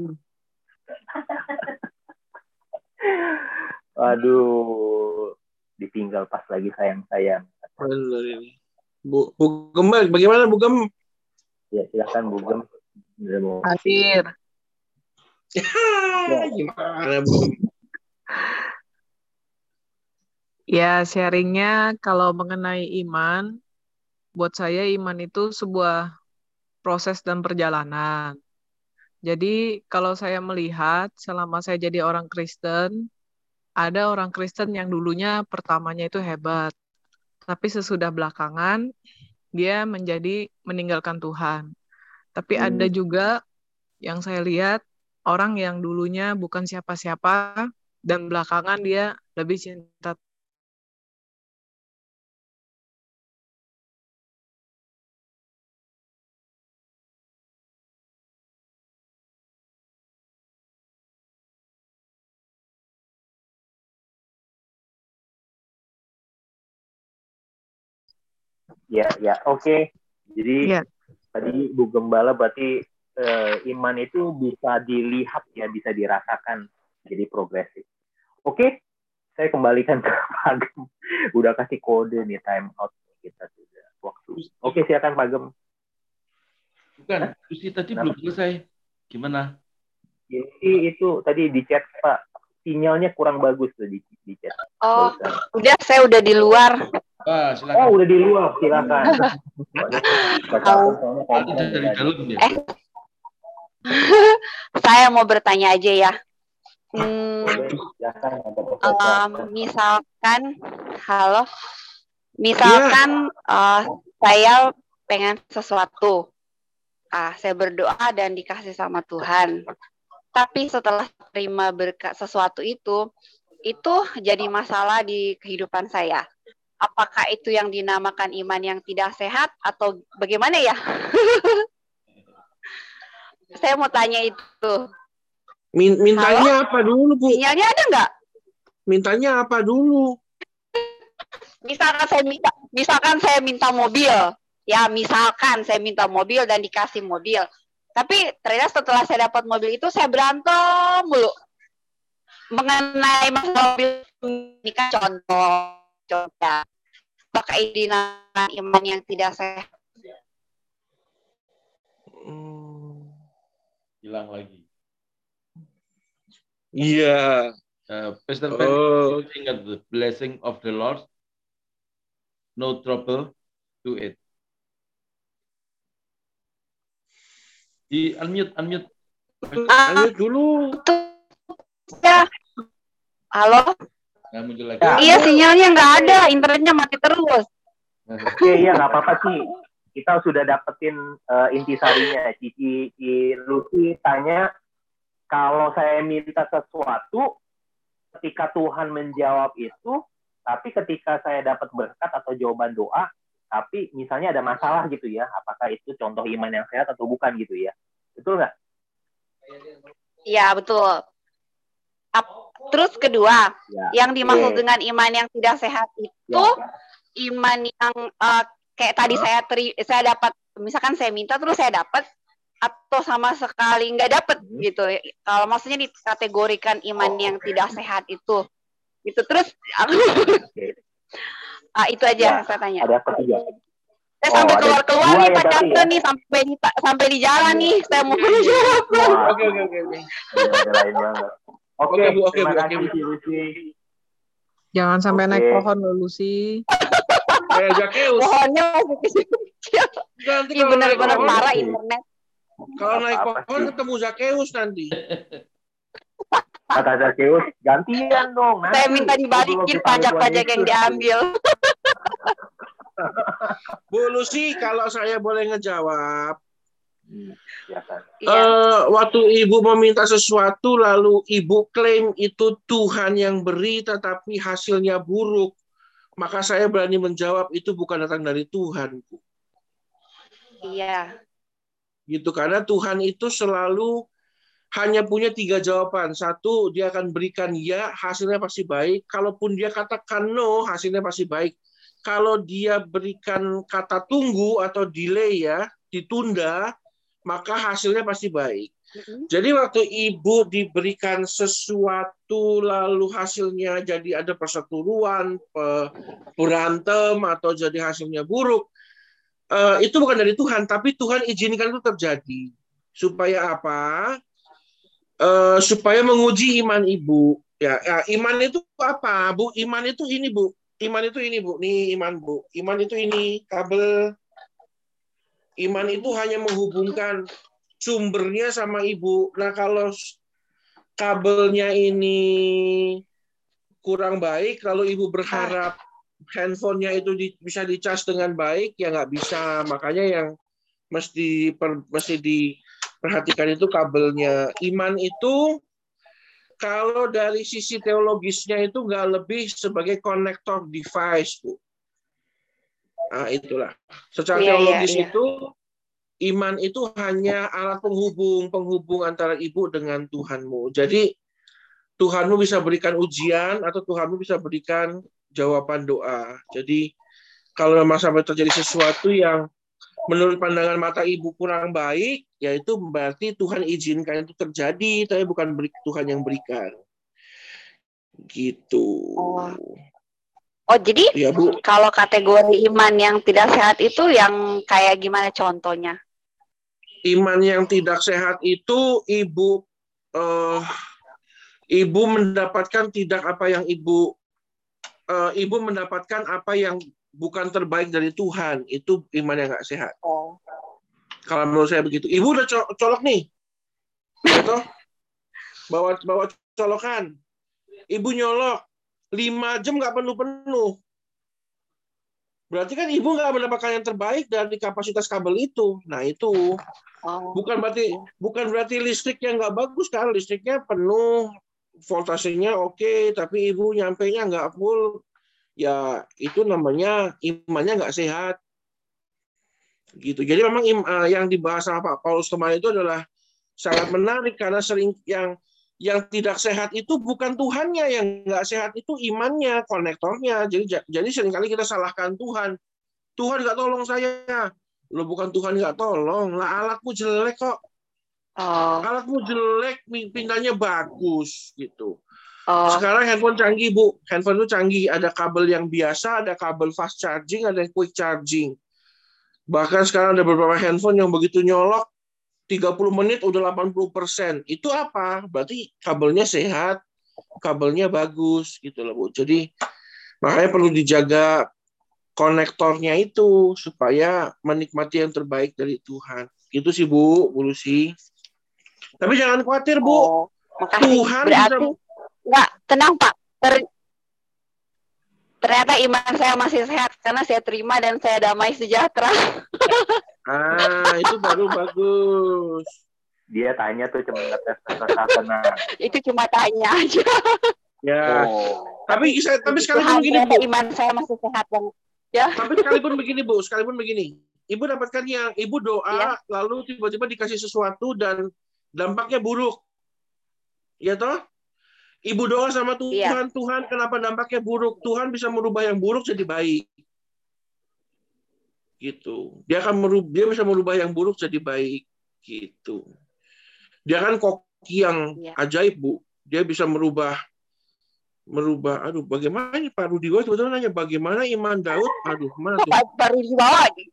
Aduh, ditinggal pas lagi sayang-sayang. Bener ini. Bu, Bu Gembel, bagaimana Bu Gem? Ya, silakan Bu Gem. Hadir. Ya, gimana Bu Gem? Ya, sharingnya kalau mengenai iman, buat saya iman itu sebuah proses dan perjalanan. Jadi, kalau saya melihat selama saya jadi orang Kristen, ada orang Kristen yang dulunya pertamanya itu hebat, tapi sesudah belakangan dia menjadi meninggalkan Tuhan. Tapi ada juga yang saya lihat orang yang dulunya bukan siapa-siapa dan belakangan dia lebih cinta Ya, ya, oke. Jadi Iya. tadi Bu Gembala berarti eh, iman itu bisa dilihat ya, bisa dirasakan jadi progresif. Oke, saya kembalikan ke Pak Gem. Udah kasih kode nih time out kita sudah waktu. Oke, silakan Pak Gem. Bukan, Susi tadi belum selesai. Gimana? Ini itu tadi di chat Pak, sinyalnya kurang bagus tuh di, di chat. Oh, Barusan. udah saya udah di luar. Ah, Oh, udah di luar, silakan. Tadi dari dalam ya. Eh, saya mau bertanya aja ya. Hmm, em, misalkan, halo, misalkan eh, saya pengen sesuatu, ah, saya berdoa dan dikasih sama Tuhan. Tapi setelah terima berkat sesuatu itu, itu jadi masalah di kehidupan saya. Apakah itu yang dinamakan iman yang tidak sehat atau bagaimana ya? saya mau tanya itu. Min- mintanya apa dulu, Bu? Sinyalnya ada nggak? Mintanya apa dulu? misalkan saya minta misalkan saya minta mobil ya misalkan saya minta mobil dan dikasih mobil tapi ternyata setelah saya dapat mobil itu saya berantem mulu mengenai masalah mobil ini kan contoh contoh apakah ini dinamakan iman yang tidak sehat Hilang lagi. Iya. Uh, Pastor Oh. Pen, ingat the blessing of the Lord. No trouble to it. Di unmute, unmute. Unmute dulu. ya halo Nggak muncul lagi. iya sinyalnya nggak ada internetnya mati terus Oke, iya nggak apa-apa sih. Kita sudah dapetin uh, intisarinya. Cici, Cici Lucy tanya, kalau saya minta sesuatu, ketika Tuhan menjawab itu, tapi ketika saya dapat berkat atau jawaban doa, tapi misalnya ada masalah gitu ya, apakah itu contoh iman yang sehat atau bukan gitu ya? Betul nggak? Iya, betul. Terus kedua, ya. yang dimaksud yeah. dengan iman yang tidak sehat itu ya. iman yang uh, kayak tadi saya teri saya dapat misalkan saya minta terus saya dapat atau sama sekali nggak dapat hmm. gitu. Kalau maksudnya dikategorikan iman oh, yang tidak sehat itu. Itu terus aku ah, itu aja ya, saya tanya. Ada ketiga. Saya oh, sampai keluar-keluar nih ya, Pak Cakte ya? nih sampai di sampai di jalan nih saya mau jawab. Oke oke oke oke. Oke, oke, terima kasih Lucy. Jangan sampai okay. naik pohon loh Lucy. Eh, Jakeus. Pohonnya masih kecil. Iya benar-benar parah internet. Kalau naik pohon ketemu Zakeus nanti. Kata Zakeus, gantian dong. Nanti. Saya minta dibalikin pajak-pajak yang diambil. Bu Lucy, kalau saya boleh ngejawab, Ya kan? Uh, waktu ibu meminta sesuatu lalu ibu klaim itu Tuhan yang beri tetapi hasilnya buruk, maka saya berani menjawab itu bukan datang dari Tuhan, Bu. Iya. Gitu karena Tuhan itu selalu hanya punya tiga jawaban. Satu, dia akan berikan ya, hasilnya pasti baik. Kalaupun dia katakan no, hasilnya pasti baik. Kalau dia berikan kata tunggu atau delay ya, ditunda, maka hasilnya pasti baik. Jadi waktu ibu diberikan sesuatu lalu hasilnya jadi ada perseteruan, berantem atau jadi hasilnya buruk, eh, itu bukan dari Tuhan, tapi Tuhan izinkan itu terjadi supaya apa? Eh, supaya menguji iman ibu. Ya, ya, iman itu apa, bu? Iman itu ini bu. Iman itu ini bu. Nih iman bu. Iman itu ini kabel Iman itu hanya menghubungkan sumbernya sama ibu. Nah kalau kabelnya ini kurang baik, kalau ibu berharap handphonenya itu di, bisa dicas dengan baik, ya nggak bisa. Makanya yang mesti per, mesti diperhatikan itu kabelnya. Iman itu kalau dari sisi teologisnya itu nggak lebih sebagai konektor device, Bu. Nah, itulah. Secara yeah, iya, teologis yeah, yeah. itu iman itu hanya alat penghubung, penghubung antara ibu dengan Tuhanmu. Jadi Tuhanmu bisa berikan ujian atau Tuhanmu bisa berikan jawaban doa. Jadi kalau memang sampai terjadi sesuatu yang menurut pandangan mata ibu kurang baik, yaitu berarti Tuhan izinkan itu terjadi, tapi bukan Tuhan yang berikan. Gitu. Oh. Oh, jadi ya, Bu. kalau kategori iman yang tidak sehat itu yang kayak gimana contohnya? Iman yang tidak sehat itu ibu uh, ibu mendapatkan tidak apa yang ibu uh, ibu mendapatkan apa yang bukan terbaik dari Tuhan. Itu iman yang nggak sehat. Oh. Kalau menurut saya begitu. Ibu udah colok nih. Gitu? bawa bawa colokan. Ibu nyolok lima jam nggak penuh-penuh. Berarti kan ibu nggak mendapatkan yang terbaik dari kapasitas kabel itu. Nah itu oh. bukan berarti bukan berarti listriknya nggak bagus kan? Listriknya penuh, voltasenya oke, okay, tapi ibu nyampe nya nggak full. Ya itu namanya imannya nggak sehat. Gitu. Jadi memang eh, yang dibahas sama Pak Paulus kemarin itu adalah sangat menarik karena sering yang yang tidak sehat itu bukan Tuhannya yang nggak sehat itu imannya konektornya. Jadi jadi sering kali kita salahkan Tuhan. Tuhan nggak tolong saya. Lo bukan Tuhan nggak tolong. Lah alatmu jelek kok. Oh. alatmu jelek pintanya bagus gitu. Oh. sekarang handphone canggih bu. Handphone itu canggih. Ada kabel yang biasa ada kabel fast charging ada yang quick charging. Bahkan sekarang ada beberapa handphone yang begitu nyolok 30 menit udah 80 persen. Itu apa? Berarti kabelnya sehat, kabelnya bagus gitu loh Bu. Jadi makanya perlu dijaga konektornya itu supaya menikmati yang terbaik dari Tuhan. Itu sih Bu, Bu Lucy. Tapi jangan khawatir Bu. Oh, makasih. Tuhan Berarti, bisa... Enggak, tenang Pak. Ter... ternyata iman saya masih sehat karena saya terima dan saya damai sejahtera. Ah, itu baru bagus. Dia tanya tuh cuma ngetes kesehatan. Itu cuma tanya aja. Ya. Oh. Tapi saya tapi sekalipun begini, Bu. iman saya masih sehat dan ya. Tapi sekalipun begini, Bu, sekalipun begini. Ibu dapatkan yang ibu doa lalu tiba-tiba dikasih sesuatu dan dampaknya buruk. Ya toh? Ibu doa sama Tuhan, Tuhan kenapa dampaknya buruk? Tuhan bisa merubah yang buruk jadi baik. Gitu. Dia akan merubah, dia bisa merubah yang buruk jadi baik. Gitu. Dia kan koki yang ajaib, Bu. Dia bisa merubah merubah aduh bagaimana ini Pak Rudi Wah sebetulnya nanya bagaimana iman Daud aduh mana tuh Baru di bawah lagi.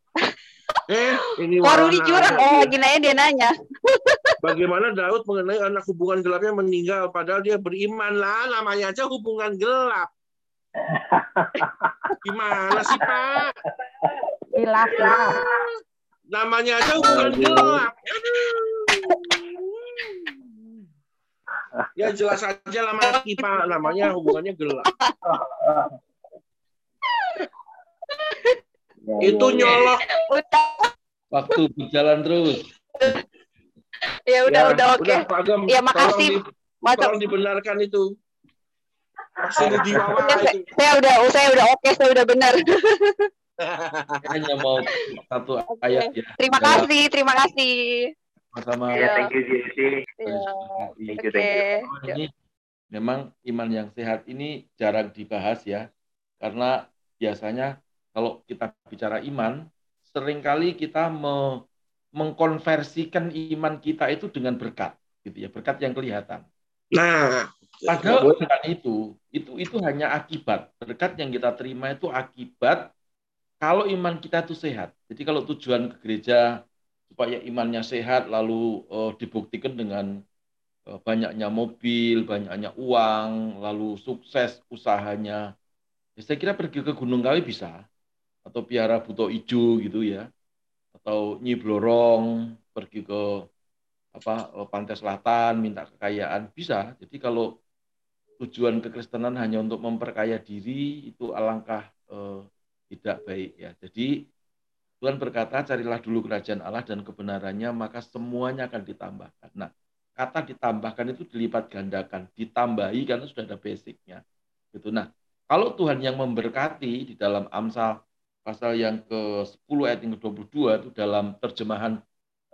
eh ini Baru di warna jurang. anak. Oh, gini aja dia nanya. Bagaimana Daud mengenai anak hubungan gelapnya meninggal padahal dia beriman lah namanya aja hubungan gelap. Gimana sih Pak? Hilaf, hilaf. Namanya aja hubungan gelap. Ya jelas aja Mas Pak namanya hubungannya gelap. Itu nyolok. Waktu berjalan terus. Ya udah udah oke. Udah, Pak Agam, Ya makasih. Tolong, di- tolong dibenarkan itu. Ya, saya, itu. saya udah saya udah oke, saya udah benar. Hanya mau satu ayat ya. Terima Dalam- kasih, terima kasih. Sama-sama. Ya, thank you Jesse. Ya, Thank you, oke. thank you. ini memang iman yang sehat ini jarang dibahas ya karena biasanya kalau kita bicara iman sering kali kita me- mengkonversikan iman kita itu dengan berkat gitu ya berkat yang kelihatan Nah, padahal bukan itu itu itu hanya akibat berkat yang kita terima itu akibat kalau iman kita itu sehat jadi kalau tujuan ke gereja supaya imannya sehat lalu eh, dibuktikan dengan eh, banyaknya mobil, banyaknya uang, lalu sukses usahanya. Ya, saya kira pergi ke Gunung Kawi bisa, atau piara buto ijo gitu ya, atau Nyi Blorong pergi ke apa eh, pantai selatan minta kekayaan bisa. Jadi kalau tujuan kekristenan hanya untuk memperkaya diri itu alangkah eh, tidak baik ya. Jadi Tuhan berkata, carilah dulu kerajaan Allah dan kebenarannya, maka semuanya akan ditambahkan. Nah, kata ditambahkan itu dilipat gandakan, ditambahi karena sudah ada basicnya. Gitu. Nah, kalau Tuhan yang memberkati di dalam Amsal pasal yang ke-10 ayat yang ke-22 itu dalam terjemahan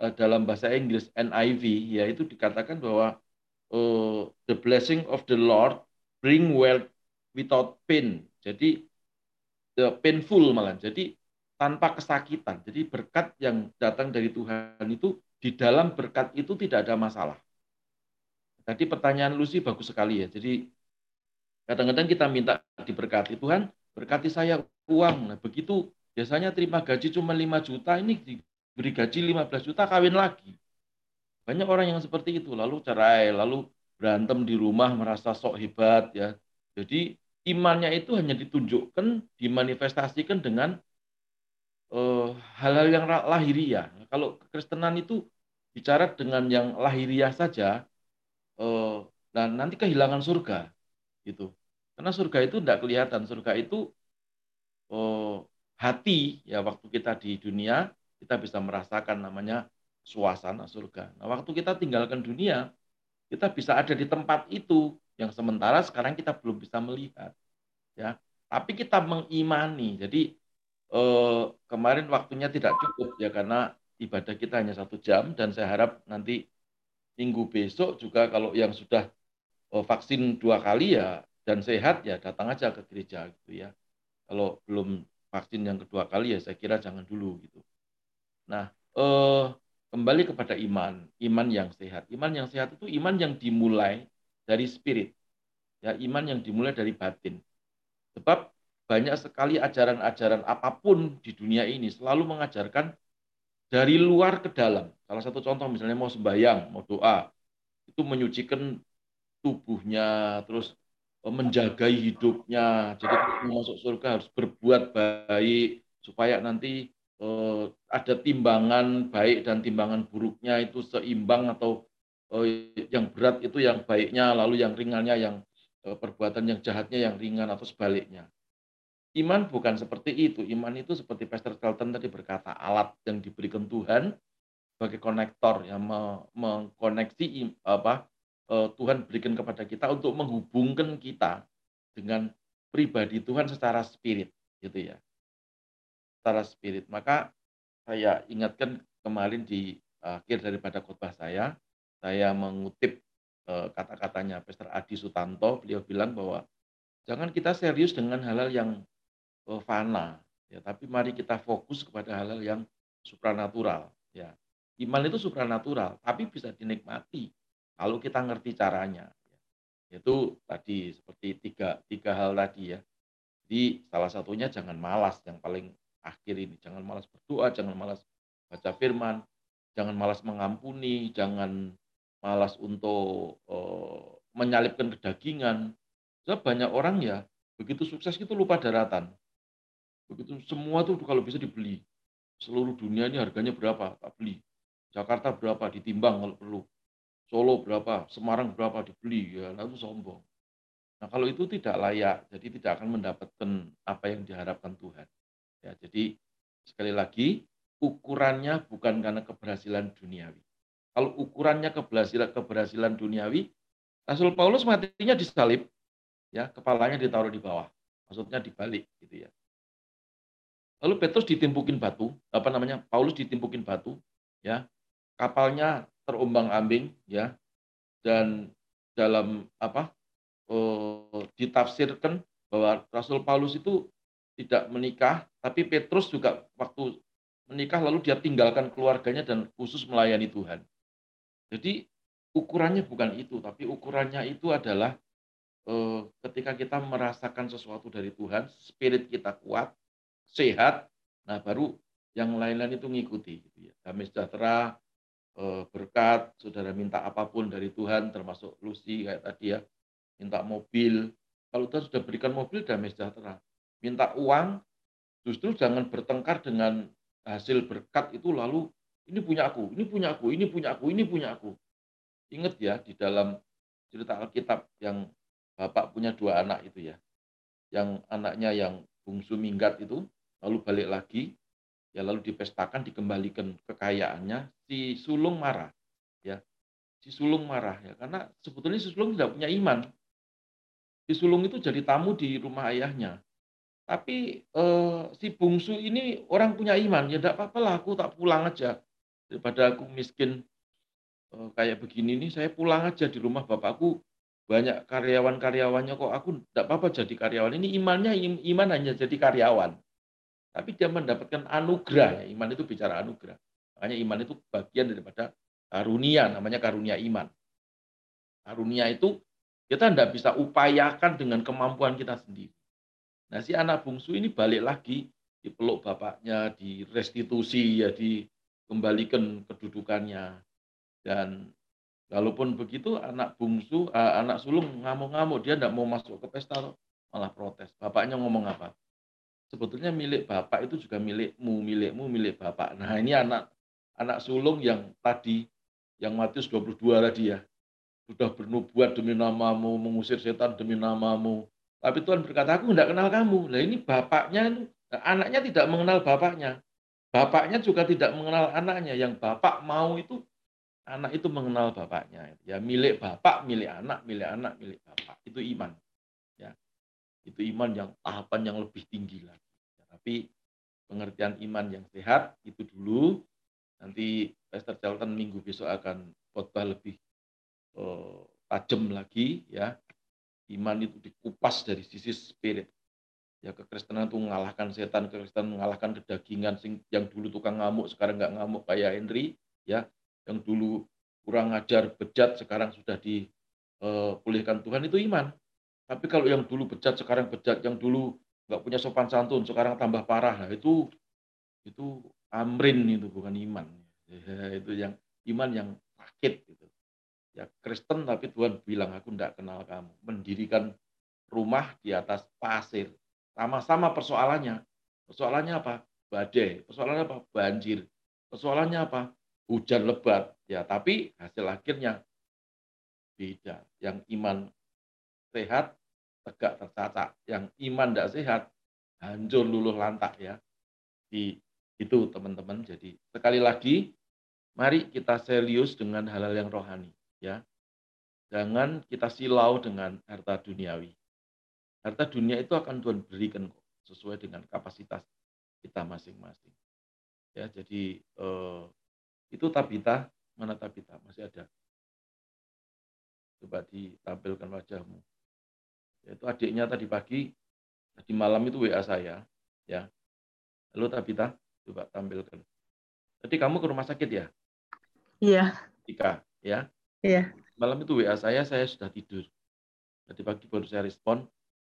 eh, dalam bahasa Inggris NIV yaitu dikatakan bahwa eh, the blessing of the Lord bring wealth without pain. Jadi painful malah. Jadi tanpa kesakitan. Jadi berkat yang datang dari Tuhan itu di dalam berkat itu tidak ada masalah. Tadi pertanyaan Lucy bagus sekali ya. Jadi kadang-kadang kita minta diberkati Tuhan, berkati saya uang. Nah, begitu biasanya terima gaji cuma 5 juta, ini diberi gaji 15 juta kawin lagi. Banyak orang yang seperti itu, lalu cerai, lalu berantem di rumah merasa sok hebat ya. Jadi imannya itu hanya ditunjukkan, dimanifestasikan dengan eh, hal-hal yang lahiriah. Kalau kekristenan itu bicara dengan yang lahiriah saja, eh, dan nanti kehilangan surga, gitu. Karena surga itu tidak kelihatan. Surga itu eh, hati, ya waktu kita di dunia kita bisa merasakan namanya suasana surga. Nah, waktu kita tinggalkan dunia, kita bisa ada di tempat itu yang sementara sekarang kita belum bisa melihat, ya. Tapi kita mengimani. Jadi eh, kemarin waktunya tidak cukup ya karena ibadah kita hanya satu jam dan saya harap nanti minggu besok juga kalau yang sudah eh, vaksin dua kali ya dan sehat ya datang aja ke gereja gitu ya. Kalau belum vaksin yang kedua kali ya saya kira jangan dulu gitu. Nah, eh, kembali kepada iman, iman yang sehat. Iman yang sehat itu iman yang dimulai dari spirit. Ya, iman yang dimulai dari batin. Sebab banyak sekali ajaran-ajaran apa pun di dunia ini selalu mengajarkan dari luar ke dalam. Salah satu contoh misalnya mau sembahyang, mau doa, itu menyucikan tubuhnya, terus eh, menjaga hidupnya. Jadi mau masuk surga harus berbuat baik supaya nanti eh, ada timbangan baik dan timbangan buruknya itu seimbang atau yang berat itu yang baiknya, lalu yang ringannya yang eh, perbuatan yang jahatnya yang ringan atau sebaliknya. iman bukan seperti itu. Iman itu seperti Pastor Charlton tadi berkata, alat yang diberikan Tuhan sebagai konektor yang mengkoneksi apa eh, Tuhan berikan kepada kita untuk menghubungkan kita dengan pribadi Tuhan secara spirit gitu ya. Secara spirit. Maka saya ingatkan kemarin di akhir daripada khotbah saya, saya mengutip eh, kata-katanya Pastor Adi Sutanto, beliau bilang bahwa jangan kita serius dengan hal-hal yang eh, fana, ya, tapi mari kita fokus kepada hal-hal yang supranatural, ya. Iman itu supranatural, tapi bisa dinikmati kalau kita ngerti caranya. Itu tadi seperti tiga, tiga hal tadi ya. Jadi salah satunya jangan malas, yang paling akhir ini. Jangan malas berdoa, jangan malas baca firman, jangan malas mengampuni, jangan malas untuk uh, menyalipkan kedagingan. Sebab banyak orang ya, begitu sukses itu lupa daratan. Begitu semua tuh kalau bisa dibeli. Seluruh dunia ini harganya berapa? Tak beli. Jakarta berapa ditimbang kalau perlu. Solo berapa, Semarang berapa dibeli, ya lalu sombong. Nah kalau itu tidak layak, jadi tidak akan mendapatkan apa yang diharapkan Tuhan. Ya, jadi sekali lagi ukurannya bukan karena keberhasilan duniawi. Kalau ukurannya keberhasilan keberhasilan duniawi, Rasul Paulus matinya disalib, ya kepalanya ditaruh di bawah, maksudnya dibalik gitu ya. Lalu Petrus ditimpukin batu, apa namanya? Paulus ditimpukin batu, ya kapalnya terombang-ambing ya dan dalam apa oh, ditafsirkan bahwa Rasul Paulus itu tidak menikah tapi Petrus juga waktu menikah lalu dia tinggalkan keluarganya dan khusus melayani Tuhan. Jadi ukurannya bukan itu tapi ukurannya itu adalah eh, ketika kita merasakan sesuatu dari Tuhan, spirit kita kuat, sehat, nah baru yang lain-lain itu ngikuti gitu ya. Damai sejahtera, Eh, berkat, saudara minta apa pun dari Tuhan, termasuk Lucy kayak tadi ya, minta mobil. Kalau Tuhan sudah berikan mobil, damai sejahtera. Minta uang, justru jangan bertengkar dengan hasil berkat itu lalu ini punya aku, ini punya aku, ini punya aku, ini punya aku. Ingat ya di dalam cerita Alkitab yang Bapak punya dua anak itu ya. Yang anaknya yang bungsu minggat itu lalu balik lagi ya lalu dipestakan dikembalikan kekayaannya si sulung marah ya. Si sulung marah ya. Karena sebetulnya si sulung tidak punya iman. Si sulung itu jadi tamu di rumah ayahnya. Tapi eh, si bungsu ini orang punya iman ya tidak apa-apa lah aku tak pulang aja daripada aku miskin eh, kayak begini nih saya pulang aja di rumah bapakku banyak karyawan-karyawannya kok aku tidak apa-apa jadi karyawan ini imannya iman hanya jadi karyawan tapi dia mendapatkan anugerah. Ya. Iman itu bicara anugerah. Makanya iman itu bagian daripada karunia, namanya karunia iman. Karunia itu kita tidak bisa upayakan dengan kemampuan kita sendiri. Nah si anak bungsu ini balik lagi dipeluk bapaknya, direstitusi, ya dikembalikan kedudukannya. Dan walaupun begitu anak bungsu, uh, anak sulung ngamuk-ngamuk, dia tidak mau masuk ke pesta, malah protes. Bapaknya ngomong apa? sebetulnya milik bapak itu juga milikmu, milikmu, milik bapak. Nah ini anak anak sulung yang tadi, yang Matius 22 tadi ya, sudah bernubuat demi namamu, mengusir setan demi namamu. Tapi Tuhan berkata, aku tidak kenal kamu. Nah ini bapaknya, anaknya tidak mengenal bapaknya. Bapaknya juga tidak mengenal anaknya. Yang bapak mau itu, anak itu mengenal bapaknya. Ya milik bapak, milik anak, milik anak, milik bapak. Itu iman itu iman yang tahapan yang lebih tinggi lagi. Tapi pengertian iman yang sehat itu dulu. Nanti Pastor Charlton minggu besok akan khotbah lebih uh, tajam lagi ya. Iman itu dikupas dari sisi spirit. Ya kekristenan itu mengalahkan setan, kekristenan mengalahkan kedagingan yang dulu tukang ngamuk sekarang nggak ngamuk kayak Henry ya. Yang dulu kurang ajar bejat sekarang sudah dipulihkan Tuhan itu iman tapi kalau yang dulu bejat sekarang bejat, yang dulu nggak punya sopan santun sekarang tambah parah, nah itu itu amrin itu bukan iman. Ya, itu yang iman yang sakit gitu. Ya Kristen tapi Tuhan bilang aku tidak kenal kamu. Mendirikan rumah di atas pasir. Sama-sama persoalannya. Persoalannya apa? Badai. Persoalannya apa? Banjir. Persoalannya apa? Hujan lebat. Ya, tapi hasil akhirnya beda. Yang iman sehat tegak tertata. Yang iman tidak sehat hancur luluh lantak ya. Di itu teman-teman. Jadi sekali lagi mari kita serius dengan hal-hal yang rohani ya. Jangan kita silau dengan harta duniawi. Harta dunia itu akan Tuhan berikan kok sesuai dengan kapasitas kita masing-masing. Ya, jadi eh, itu Tabita, mana Tabita? Masih ada. Coba ditampilkan wajahmu. Itu adiknya tadi pagi, tadi malam itu WA saya, ya. Halo Tabita, coba tampilkan. Tadi kamu ke rumah sakit ya? Iya. Tika, ya? Iya. Malam itu WA saya, saya sudah tidur. Tadi pagi baru saya respon,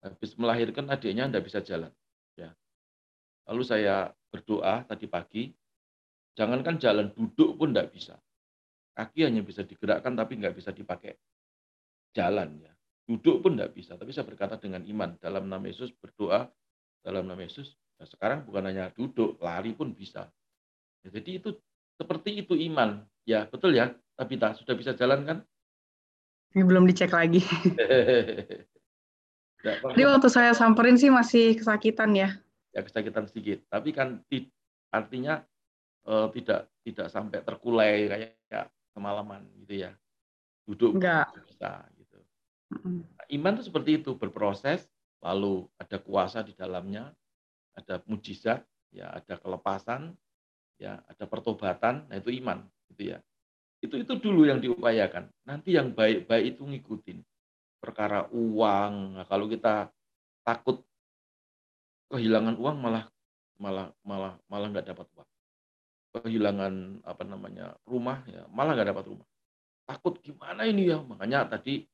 habis melahirkan adiknya tidak bisa jalan. Ya. Lalu saya berdoa tadi pagi, jangankan jalan, duduk pun tidak bisa. Kaki hanya bisa digerakkan tapi nggak bisa dipakai jalan ya. Duduk pun tidak bisa, tapi saya berkata dengan iman dalam nama Yesus berdoa dalam nama Yesus. Nah, sekarang bukan hanya duduk, lari pun bisa. Ya, jadi itu seperti itu iman. Ya betul ya, tapi tak sudah bisa jalan kan? Ini belum dicek lagi. Jadi waktu saya samperin sih masih kesakitan ya. Ya kesakitan sedikit, tapi kan artinya eh, tidak tidak sampai terkulai kayak, kayak semalaman gitu ya. Duduk Enggak. bisa gitu. Nah, iman itu seperti itu berproses, lalu ada kuasa di dalamnya, ada mujizat, ya ada kelepasan, ya ada pertobatan, nah itu iman gitu ya. Itu itu dulu yang diupayakan. Nanti yang baik-baik itu ngikutin perkara uang. Nah, kalau kita takut kehilangan uang malah malah malah malah nggak dapat uang. Kehilangan apa namanya rumah ya malah nggak dapat rumah. Takut gimana ini ya? Makanya tadi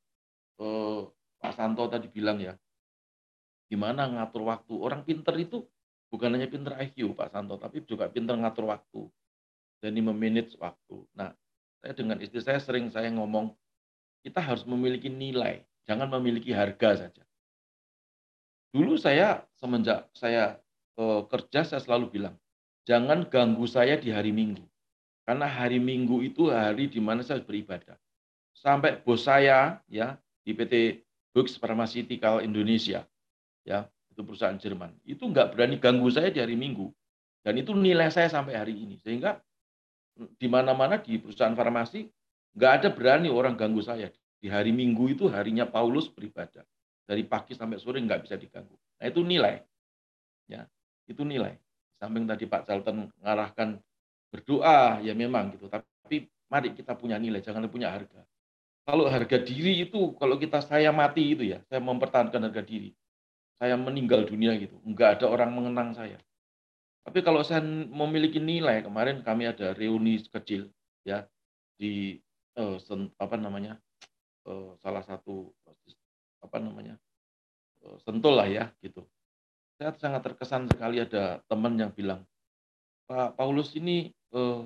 eh, Pak Santo tadi bilang ya, gimana ngatur waktu. Orang pinter itu bukan hanya pinter IQ Pak Santo, tapi juga pinter ngatur waktu. Jadi memanage waktu. Nah, saya dengan istri saya sering saya ngomong, kita harus memiliki nilai jangan memiliki harga saja. Dulu saya semenjak saya eh, kerja saya selalu bilang, jangan ganggu saya di hari Minggu. Karena hari Minggu itu hari di mana saya beribadah. Sampai bos saya ya di PT Bux Pharmaceutical Indonesia ya, itu perusahaan Jerman. Itu nggak berani ganggu saya di hari Minggu. Dan itu nilai saya sampai hari ini. Sehingga di mana-mana di perusahaan farmasi nggak ada berani orang ganggu saya di hari Minggu itu harinya Paulus beribadah. Dari pagi sampai sore nggak bisa diganggu. Nah itu nilai. Ya, itu nilai. Samping tadi Pak Charlton mengarahkan berdoa, ya memang gitu. Tapi mari kita punya nilai, jangan punya harga. Kalau harga diri itu, kalau kita saya mati itu ya, saya mempertahankan harga diri. Saya meninggal dunia gitu. Nggak ada orang mengenang saya. Tapi kalau saya memiliki nilai, kemarin kami ada reuni kecil ya di eh, apa namanya eh, salah satu apa namanya eh, sentul lah ya gitu. Saya sangat terkesan sekali ada teman yang bilang Pak Paulus ini eh,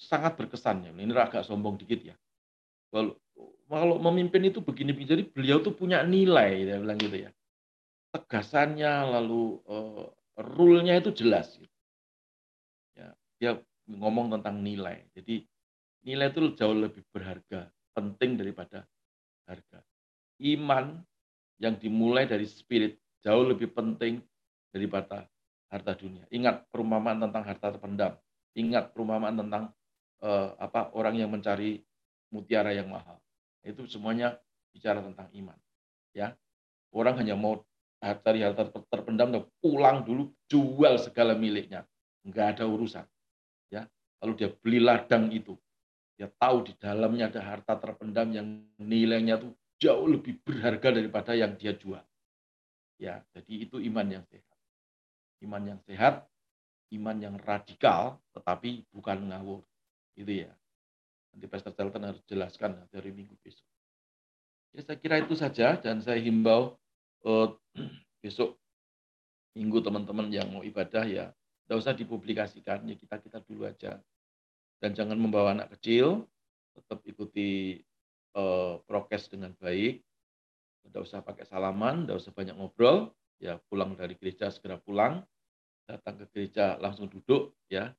sangat berkesan ya. Ini agak sombong dikit ya. Kalau kalau memimpin itu begini, jadi beliau tuh punya nilai, dia bilang gitu ya. Tegasannya lalu eh, rule-nya itu jelas. Gitu. Ya, dia ngomong tentang nilai. Jadi nilai itu jauh lebih berharga, penting daripada harga. Iman yang dimulai dari spirit jauh lebih penting daripada harta dunia. Ingat perumpamaan tentang harta terpendam. Ingat perumpamaan tentang uh, apa orang yang mencari mutiara yang mahal. Itu semuanya bicara tentang iman. Ya, orang hanya mau cari harta terpendam, pulang dulu jual segala miliknya, nggak ada urusan. Ya, lalu dia beli ladang itu, dia tahu di dalamnya ada harta terpendam yang nilainya tuh jauh lebih berharga daripada yang dia jual. Ya, jadi itu iman yang sehat. Iman yang sehat, iman yang radikal, tetapi bukan ngawur. Gitu ya. Nanti Pastor Charlton harus jelaskan dari minggu besok. Ya, saya kira itu saja dan saya himbau eh, besok minggu teman-teman yang mau ibadah ya tidak usah dipublikasikan ya kita kita dulu aja dan jangan membawa anak kecil, tetap ikuti uh, prokes dengan baik, tidak usah pakai salaman, tidak usah banyak ngobrol, ya pulang dari gereja segera pulang, datang ke gereja langsung duduk, ya,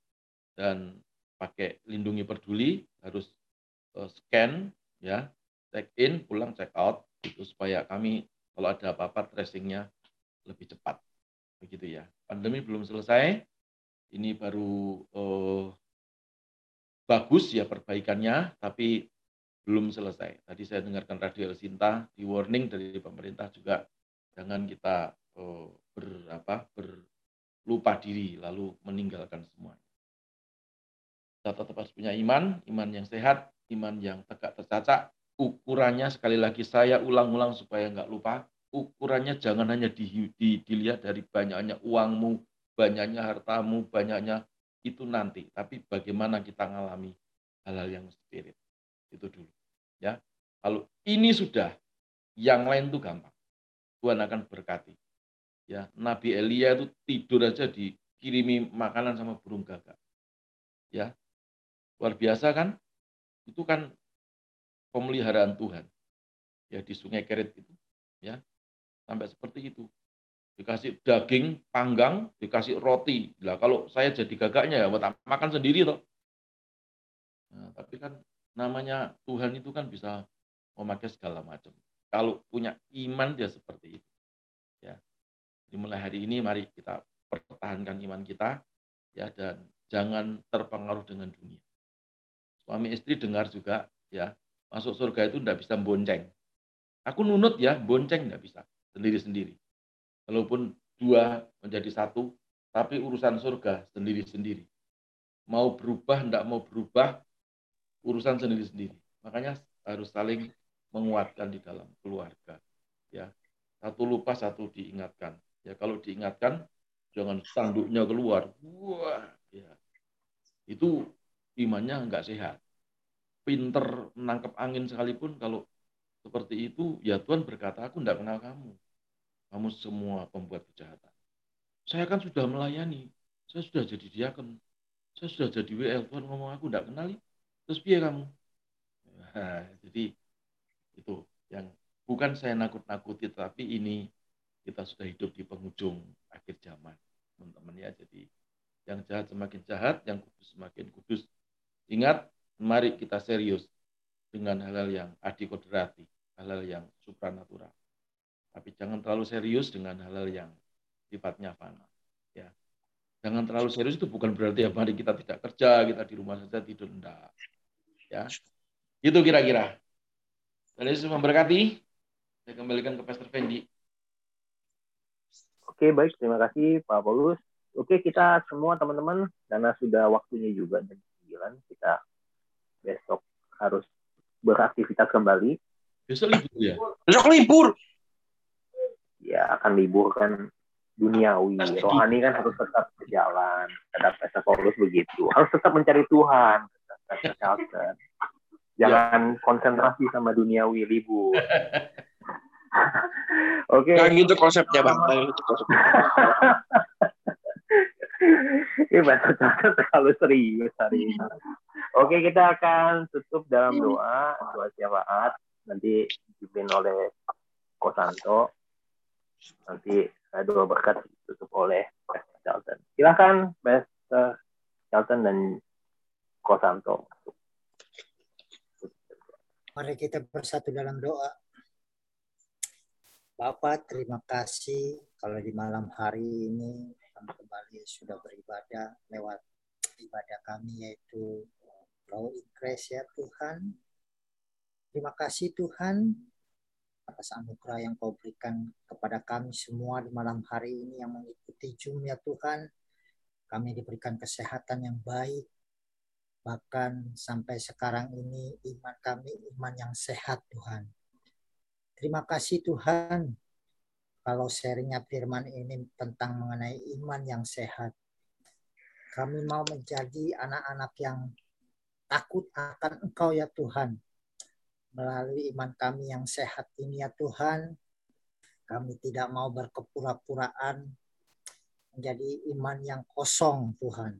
dan pakai lindungi peduli, harus uh, scan, ya, check in, pulang check out, itu supaya kami kalau ada apa-apa tracingnya lebih cepat, begitu. gitu ya. Pandemi belum selesai, ini baru eh, bagus ya perbaikannya, tapi belum selesai. Tadi saya dengarkan Radio El Sinta di warning dari pemerintah juga jangan kita eh, ber apa berlupa diri lalu meninggalkan semua. Kita tetap harus punya iman, iman yang sehat, iman yang tegak tercacak. Ukurannya sekali lagi saya ulang-ulang supaya nggak lupa, ukurannya jangan hanya di, di, dilihat dari banyaknya uangmu, banyaknya hartamu, banyaknya itu nanti, tapi bagaimana kita mengalami hal-hal yang spirit. Itu dulu. Ya. Kalau ini sudah, yang lain itu gampang. Tuhan akan berkati. Ya, Nabi Elia itu tidur aja dikirimi makanan sama burung gagak. Ya. Luar biasa kan? Itu kan pemeliharaan Tuhan. Ya di Sungai Kerit itu, ya. Sampai seperti itu. Dikasih daging panggang, dikasih roti. Lah kalau saya jadi gagaknya ya buat makan sendiri toh. Nah, tapi kan namanya Tuhan itu kan bisa memakai segala macam. Kalau punya iman dia seperti itu. Ya. Dimulai hari ini mari kita pertahankan iman kita ya dan jangan terpengaruh dengan dunia suami istri dengar juga ya masuk surga itu tidak bisa bonceng aku nunut ya bonceng tidak bisa sendiri-sendiri walaupun dua menjadi satu tapi urusan surga sendiri-sendiri. Mau berubah tidak mau berubah urusan sendiri-sendiri. Makanya harus saling menguatkan di dalam keluarga ya. Satu lupa satu diingatkan. Ya kalau diingatkan jangan tanduknya keluar. Wah ya. Itu imannya nggak sehat. Pinter menangkap angin sekalipun kalau seperti itu, ya Tuhan berkata, aku tidak kenal kamu. Kamu semua pembuat kejahatan. Saya kan sudah melayani. Saya sudah jadi diaken. Saya sudah jadi WL. Tuhan ngomong, aku tidak kenali. Terus biar kamu? Nah, jadi itu yang bukan saya nakut-nakuti, tapi ini kita sudah hidup di penghujung akhir zaman. Teman-teman ya, jadi yang jahat semakin jahat, yang kudus semakin kudus. Ingat, mari kita serius dengan hal-hal yang adikodrati, hal-hal yang supranatural. Tapi jangan terlalu serius dengan hal-hal yang sifatnya fana. Ya. Jangan terlalu serius itu bukan berarti ya mari kita tidak kerja, kita di rumah saja tidur enggak. Ya. Itu kira-kira. Dan Yesus memberkati. Saya kembalikan ke Pastor Fendi. Oke, baik. Terima kasih Pak Paulus. Oke, kita semua teman-teman, karena sudah waktunya juga jam 9 kita besok harus beraktivitas kembali. Besok libur ya? Besok libur. Ya akan libur kan duniawi. Rohani kan harus tetap berjalan. Pastor Paulus begitu. Harus tetap mencari Tuhan. Jangan konsentrasi sama duniawi libur. Oke. Okay. gitu konsepnya bang. gitu konsepnya. Ini bahasa terlalu serius hari ini. Oke, kita akan tutup dalam doa, doa syafaat. Nanti dipimpin oleh Kosanto. Nanti doa berkat ditutup oleh Pastor Charlton. Silahkan Pastor Charlton dan Kosanto. Mari kita bersatu dalam doa. Bapak, terima kasih kalau di malam hari ini kami kembali sudah beribadah lewat ibadah kami yaitu Raw Increase ya Tuhan. Terima kasih Tuhan atas anugerah yang kau berikan kepada kami semua di malam hari ini yang mengikuti Zoom ya Tuhan. Kami diberikan kesehatan yang baik. Bahkan sampai sekarang ini iman kami iman yang sehat Tuhan. Terima kasih Tuhan kalau sharingnya firman ini tentang mengenai iman yang sehat. Kami mau menjadi anak-anak yang takut akan Engkau ya Tuhan. Melalui iman kami yang sehat ini ya Tuhan, kami tidak mau berkepura-puraan menjadi iman yang kosong Tuhan.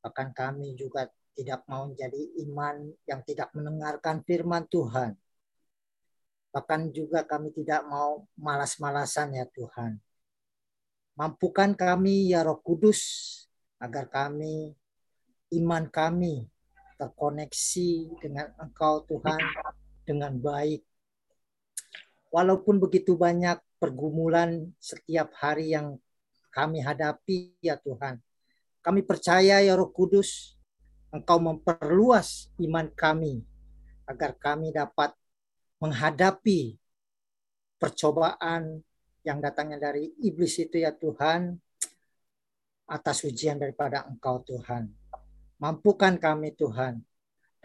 Bahkan kami juga tidak mau menjadi iman yang tidak mendengarkan firman Tuhan Bahkan juga kami tidak mau malas-malasan ya Tuhan. Mampukan kami ya Roh Kudus agar kami iman kami terkoneksi dengan Engkau Tuhan dengan baik. Walaupun begitu banyak pergumulan setiap hari yang kami hadapi ya Tuhan. Kami percaya ya Roh Kudus, Engkau memperluas iman kami agar kami dapat menghadapi percobaan yang datangnya dari iblis itu ya Tuhan atas ujian daripada Engkau Tuhan. Mampukan kami Tuhan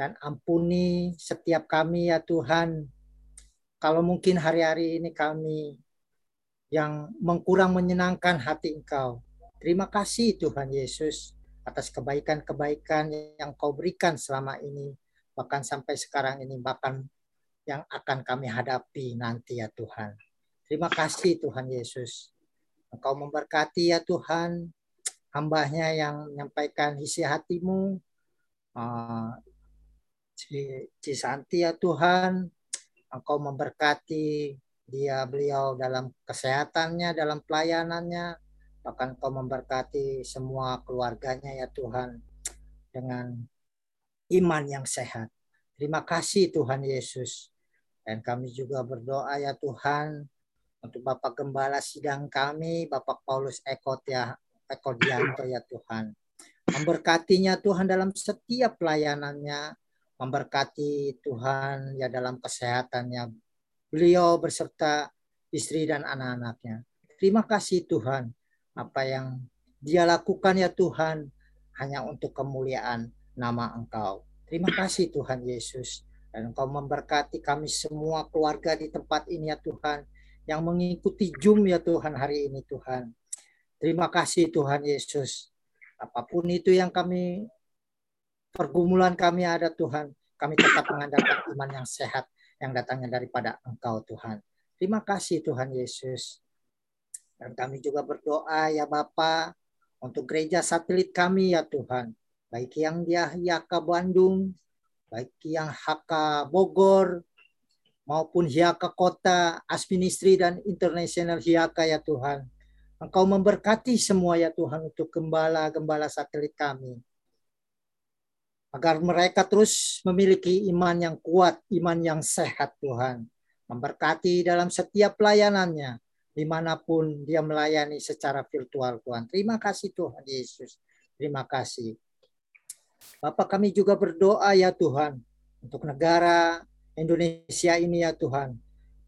dan ampuni setiap kami ya Tuhan. Kalau mungkin hari-hari ini kami yang mengkurang menyenangkan hati Engkau. Terima kasih Tuhan Yesus atas kebaikan-kebaikan yang Kau berikan selama ini, bahkan sampai sekarang ini, bahkan yang akan kami hadapi nanti ya Tuhan. Terima kasih Tuhan Yesus. Engkau memberkati ya Tuhan hambanya yang menyampaikan isi hatimu. Uh, Cisanti ya Tuhan, Engkau memberkati dia beliau dalam kesehatannya, dalam pelayanannya, bahkan Engkau memberkati semua keluarganya ya Tuhan dengan iman yang sehat. Terima kasih Tuhan Yesus. Dan kami juga berdoa ya Tuhan untuk Bapak Gembala sidang kami, Bapak Paulus Eko, ya, Eko Dianto ya Tuhan. Memberkatinya Tuhan dalam setiap pelayanannya, memberkati Tuhan ya dalam kesehatannya, beliau beserta istri dan anak-anaknya. Terima kasih Tuhan apa yang dia lakukan ya Tuhan hanya untuk kemuliaan nama Engkau. Terima kasih Tuhan Yesus. Dan Engkau memberkati kami semua keluarga di tempat ini ya Tuhan. Yang mengikuti Zoom ya Tuhan hari ini Tuhan. Terima kasih Tuhan Yesus. Apa pun itu yang kami, pergumulan kami ada Tuhan. Kami tetap mengandalkan iman yang sehat yang datangnya daripada Engkau Tuhan. Terima kasih Tuhan Yesus. Dan kami juga berdoa ya Bapa untuk gereja satelit kami ya Tuhan. Baik yang di Yaka Bandung, baik yang HK Bogor, maupun Hiaka Kota, Asministri dan Internasional Hiaka ya Tuhan. Engkau memberkati semua ya Tuhan untuk gembala-gembala satelit kami. Agar mereka terus memiliki iman yang kuat, iman yang sehat Tuhan. Memberkati dalam setiap pelayanannya di mana pun dia melayani secara virtual Tuhan. Terima kasih Tuhan Yesus. Terima kasih. Bapak kami juga berdoa ya Tuhan untuk negara Indonesia ini ya Tuhan.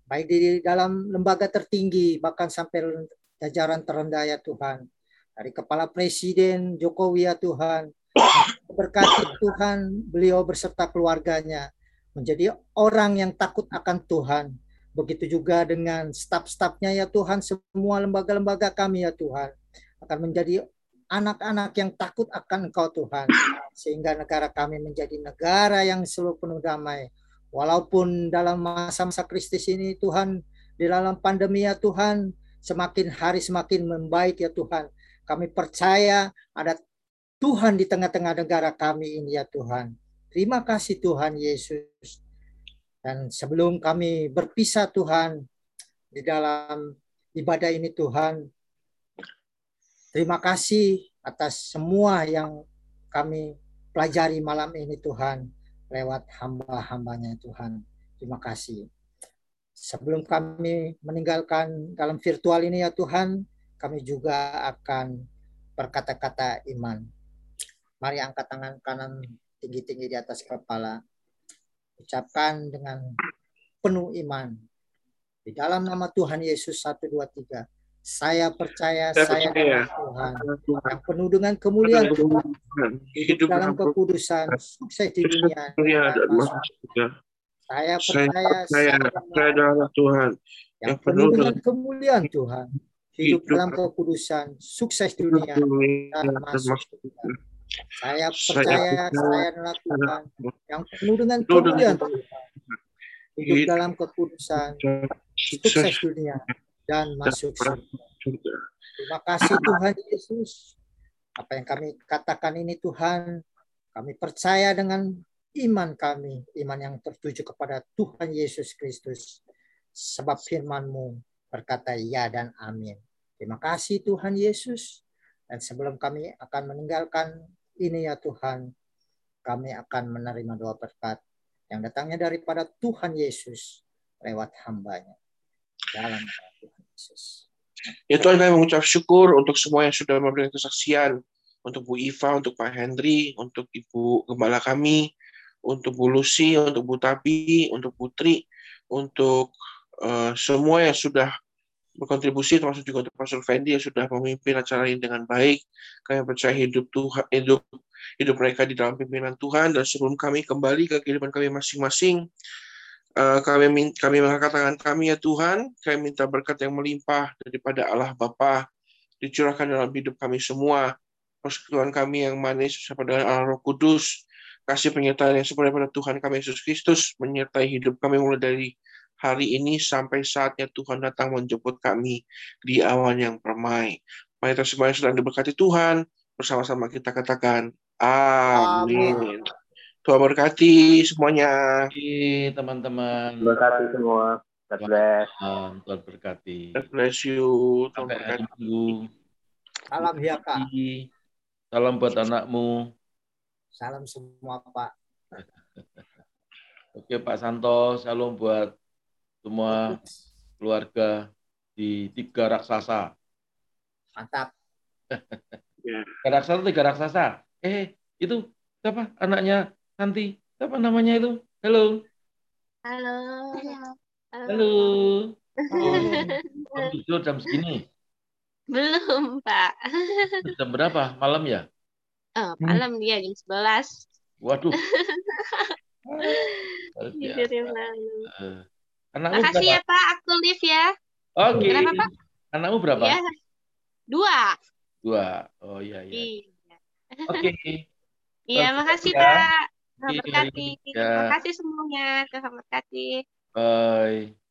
Baik di dalam lembaga tertinggi bahkan sampai jajaran terendah ya Tuhan. Dari Kepala Presiden Jokowi ya Tuhan. Berkati Tuhan beliau beserta keluarganya menjadi orang yang takut akan Tuhan Begitu juga dengan staf-stafnya ya Tuhan, semua lembaga-lembaga kami ya Tuhan. Akan menjadi anak-anak yang takut akan Engkau Tuhan. Sehingga negara kami menjadi negara yang selalu penuh damai. Walaupun dalam masa-masa krisis ini Tuhan, di dalam pandemi ya Tuhan, semakin hari semakin membaik ya Tuhan. Kami percaya ada Tuhan di tengah-tengah negara kami ini ya Tuhan. Terima kasih Tuhan Yesus. Dan sebelum kami berpisah Tuhan di dalam ibadah ini Tuhan, terima kasih atas semua yang kami pelajari malam ini Tuhan lewat hamba-hambanya Tuhan. Terima kasih. Sebelum kami meninggalkan dalam virtual ini ya Tuhan, kami juga akan berkata-kata iman. Mari angkat tangan kanan tinggi-tinggi di atas kepala. Ucapkan dengan penuh iman. Di dalam nama Tuhan Yesus 1, 2, 3. Saya percaya saya, saya dengan Tuhan. Yang penuh dengan kemuliaan Tuhan, hidup dalam kekudusan, sukses di dunia. Saya percaya saya, adalah Tuhan. yang penuh dengan kemuliaan Tuhan, hidup dalam kekudusan, sukses di dunia, dan masuk saya percaya saya Tuhan yang penuh dengan kemuliaan. Hidup dalam kekudusan, sukses dunia, dan masuk surga. Terima kasih Tuhan Yesus. Apa yang kami katakan ini Tuhan, kami percaya dengan iman kami, iman yang tertuju kepada Tuhan Yesus Kristus. Sebab firman-Mu berkata ya dan amin. Terima kasih Tuhan Yesus. Dan sebelum kami akan meninggalkan ini ya Tuhan, kami akan menerima doa berkat yang datangnya daripada Tuhan Yesus lewat hambanya. Dalam Tuhan Yesus. Ya Tuhan kami mengucap syukur untuk semua yang sudah memberikan kesaksian. Untuk Bu Iva, untuk Pak Hendri, untuk Ibu Gembala kami, untuk Bu Lucy, untuk Bu Tabi, untuk Putri, untuk uh, semua yang sudah berkontribusi termasuk juga untuk Pastor Fendi yang sudah memimpin acara ini dengan baik. Kami percaya hidup Tuhan, hidup hidup mereka di dalam pimpinan Tuhan dan sebelum kami kembali ke kehidupan kami masing-masing, uh, kami kami mengangkat tangan kami ya Tuhan, kami minta berkat yang melimpah daripada Allah Bapa dicurahkan dalam hidup kami semua persekutuan kami yang manis bersama dengan Allah Roh Kudus, kasih penyertaan yang sepenuhnya pada Tuhan kami Yesus Kristus, menyertai hidup kami mulai dari hari ini sampai saatnya Tuhan datang menjemput kami di awan yang permai. Mari kita semuanya sedang diberkati Tuhan, bersama-sama kita katakan, Amin. Tuhan berkati semuanya. teman-teman. Berkati semua. God bless. Tuhan berkati. God bless you. Tuhan berkati. Salam ya Kak. Salam buat anakmu. Salam semua Pak. Oke Pak Santo, salam buat semua keluarga di tiga raksasa. Mantap. Tiga raksasa, tiga raksasa. Eh, itu siapa anaknya Santi? Siapa namanya itu? Halo. Halo. Halo. Oh, tidur jam segini. Belum, Pak. Jam berapa? Malam ya? Oh, malam dia jam 11. Waduh. Tidurnya malam. Eh, Anakmu Makasih berapa? ya, Pak. Aku live ya. Oke. Kenapa, Pak? Anakmu berapa? Ya. Dua. Dua. Oh iya iya. Iya. Oke. Iya, Terus makasih, ya. Pak. Tuhan Oke. berkati. Ya. Makasih semuanya. Tuhan berkati. Bye.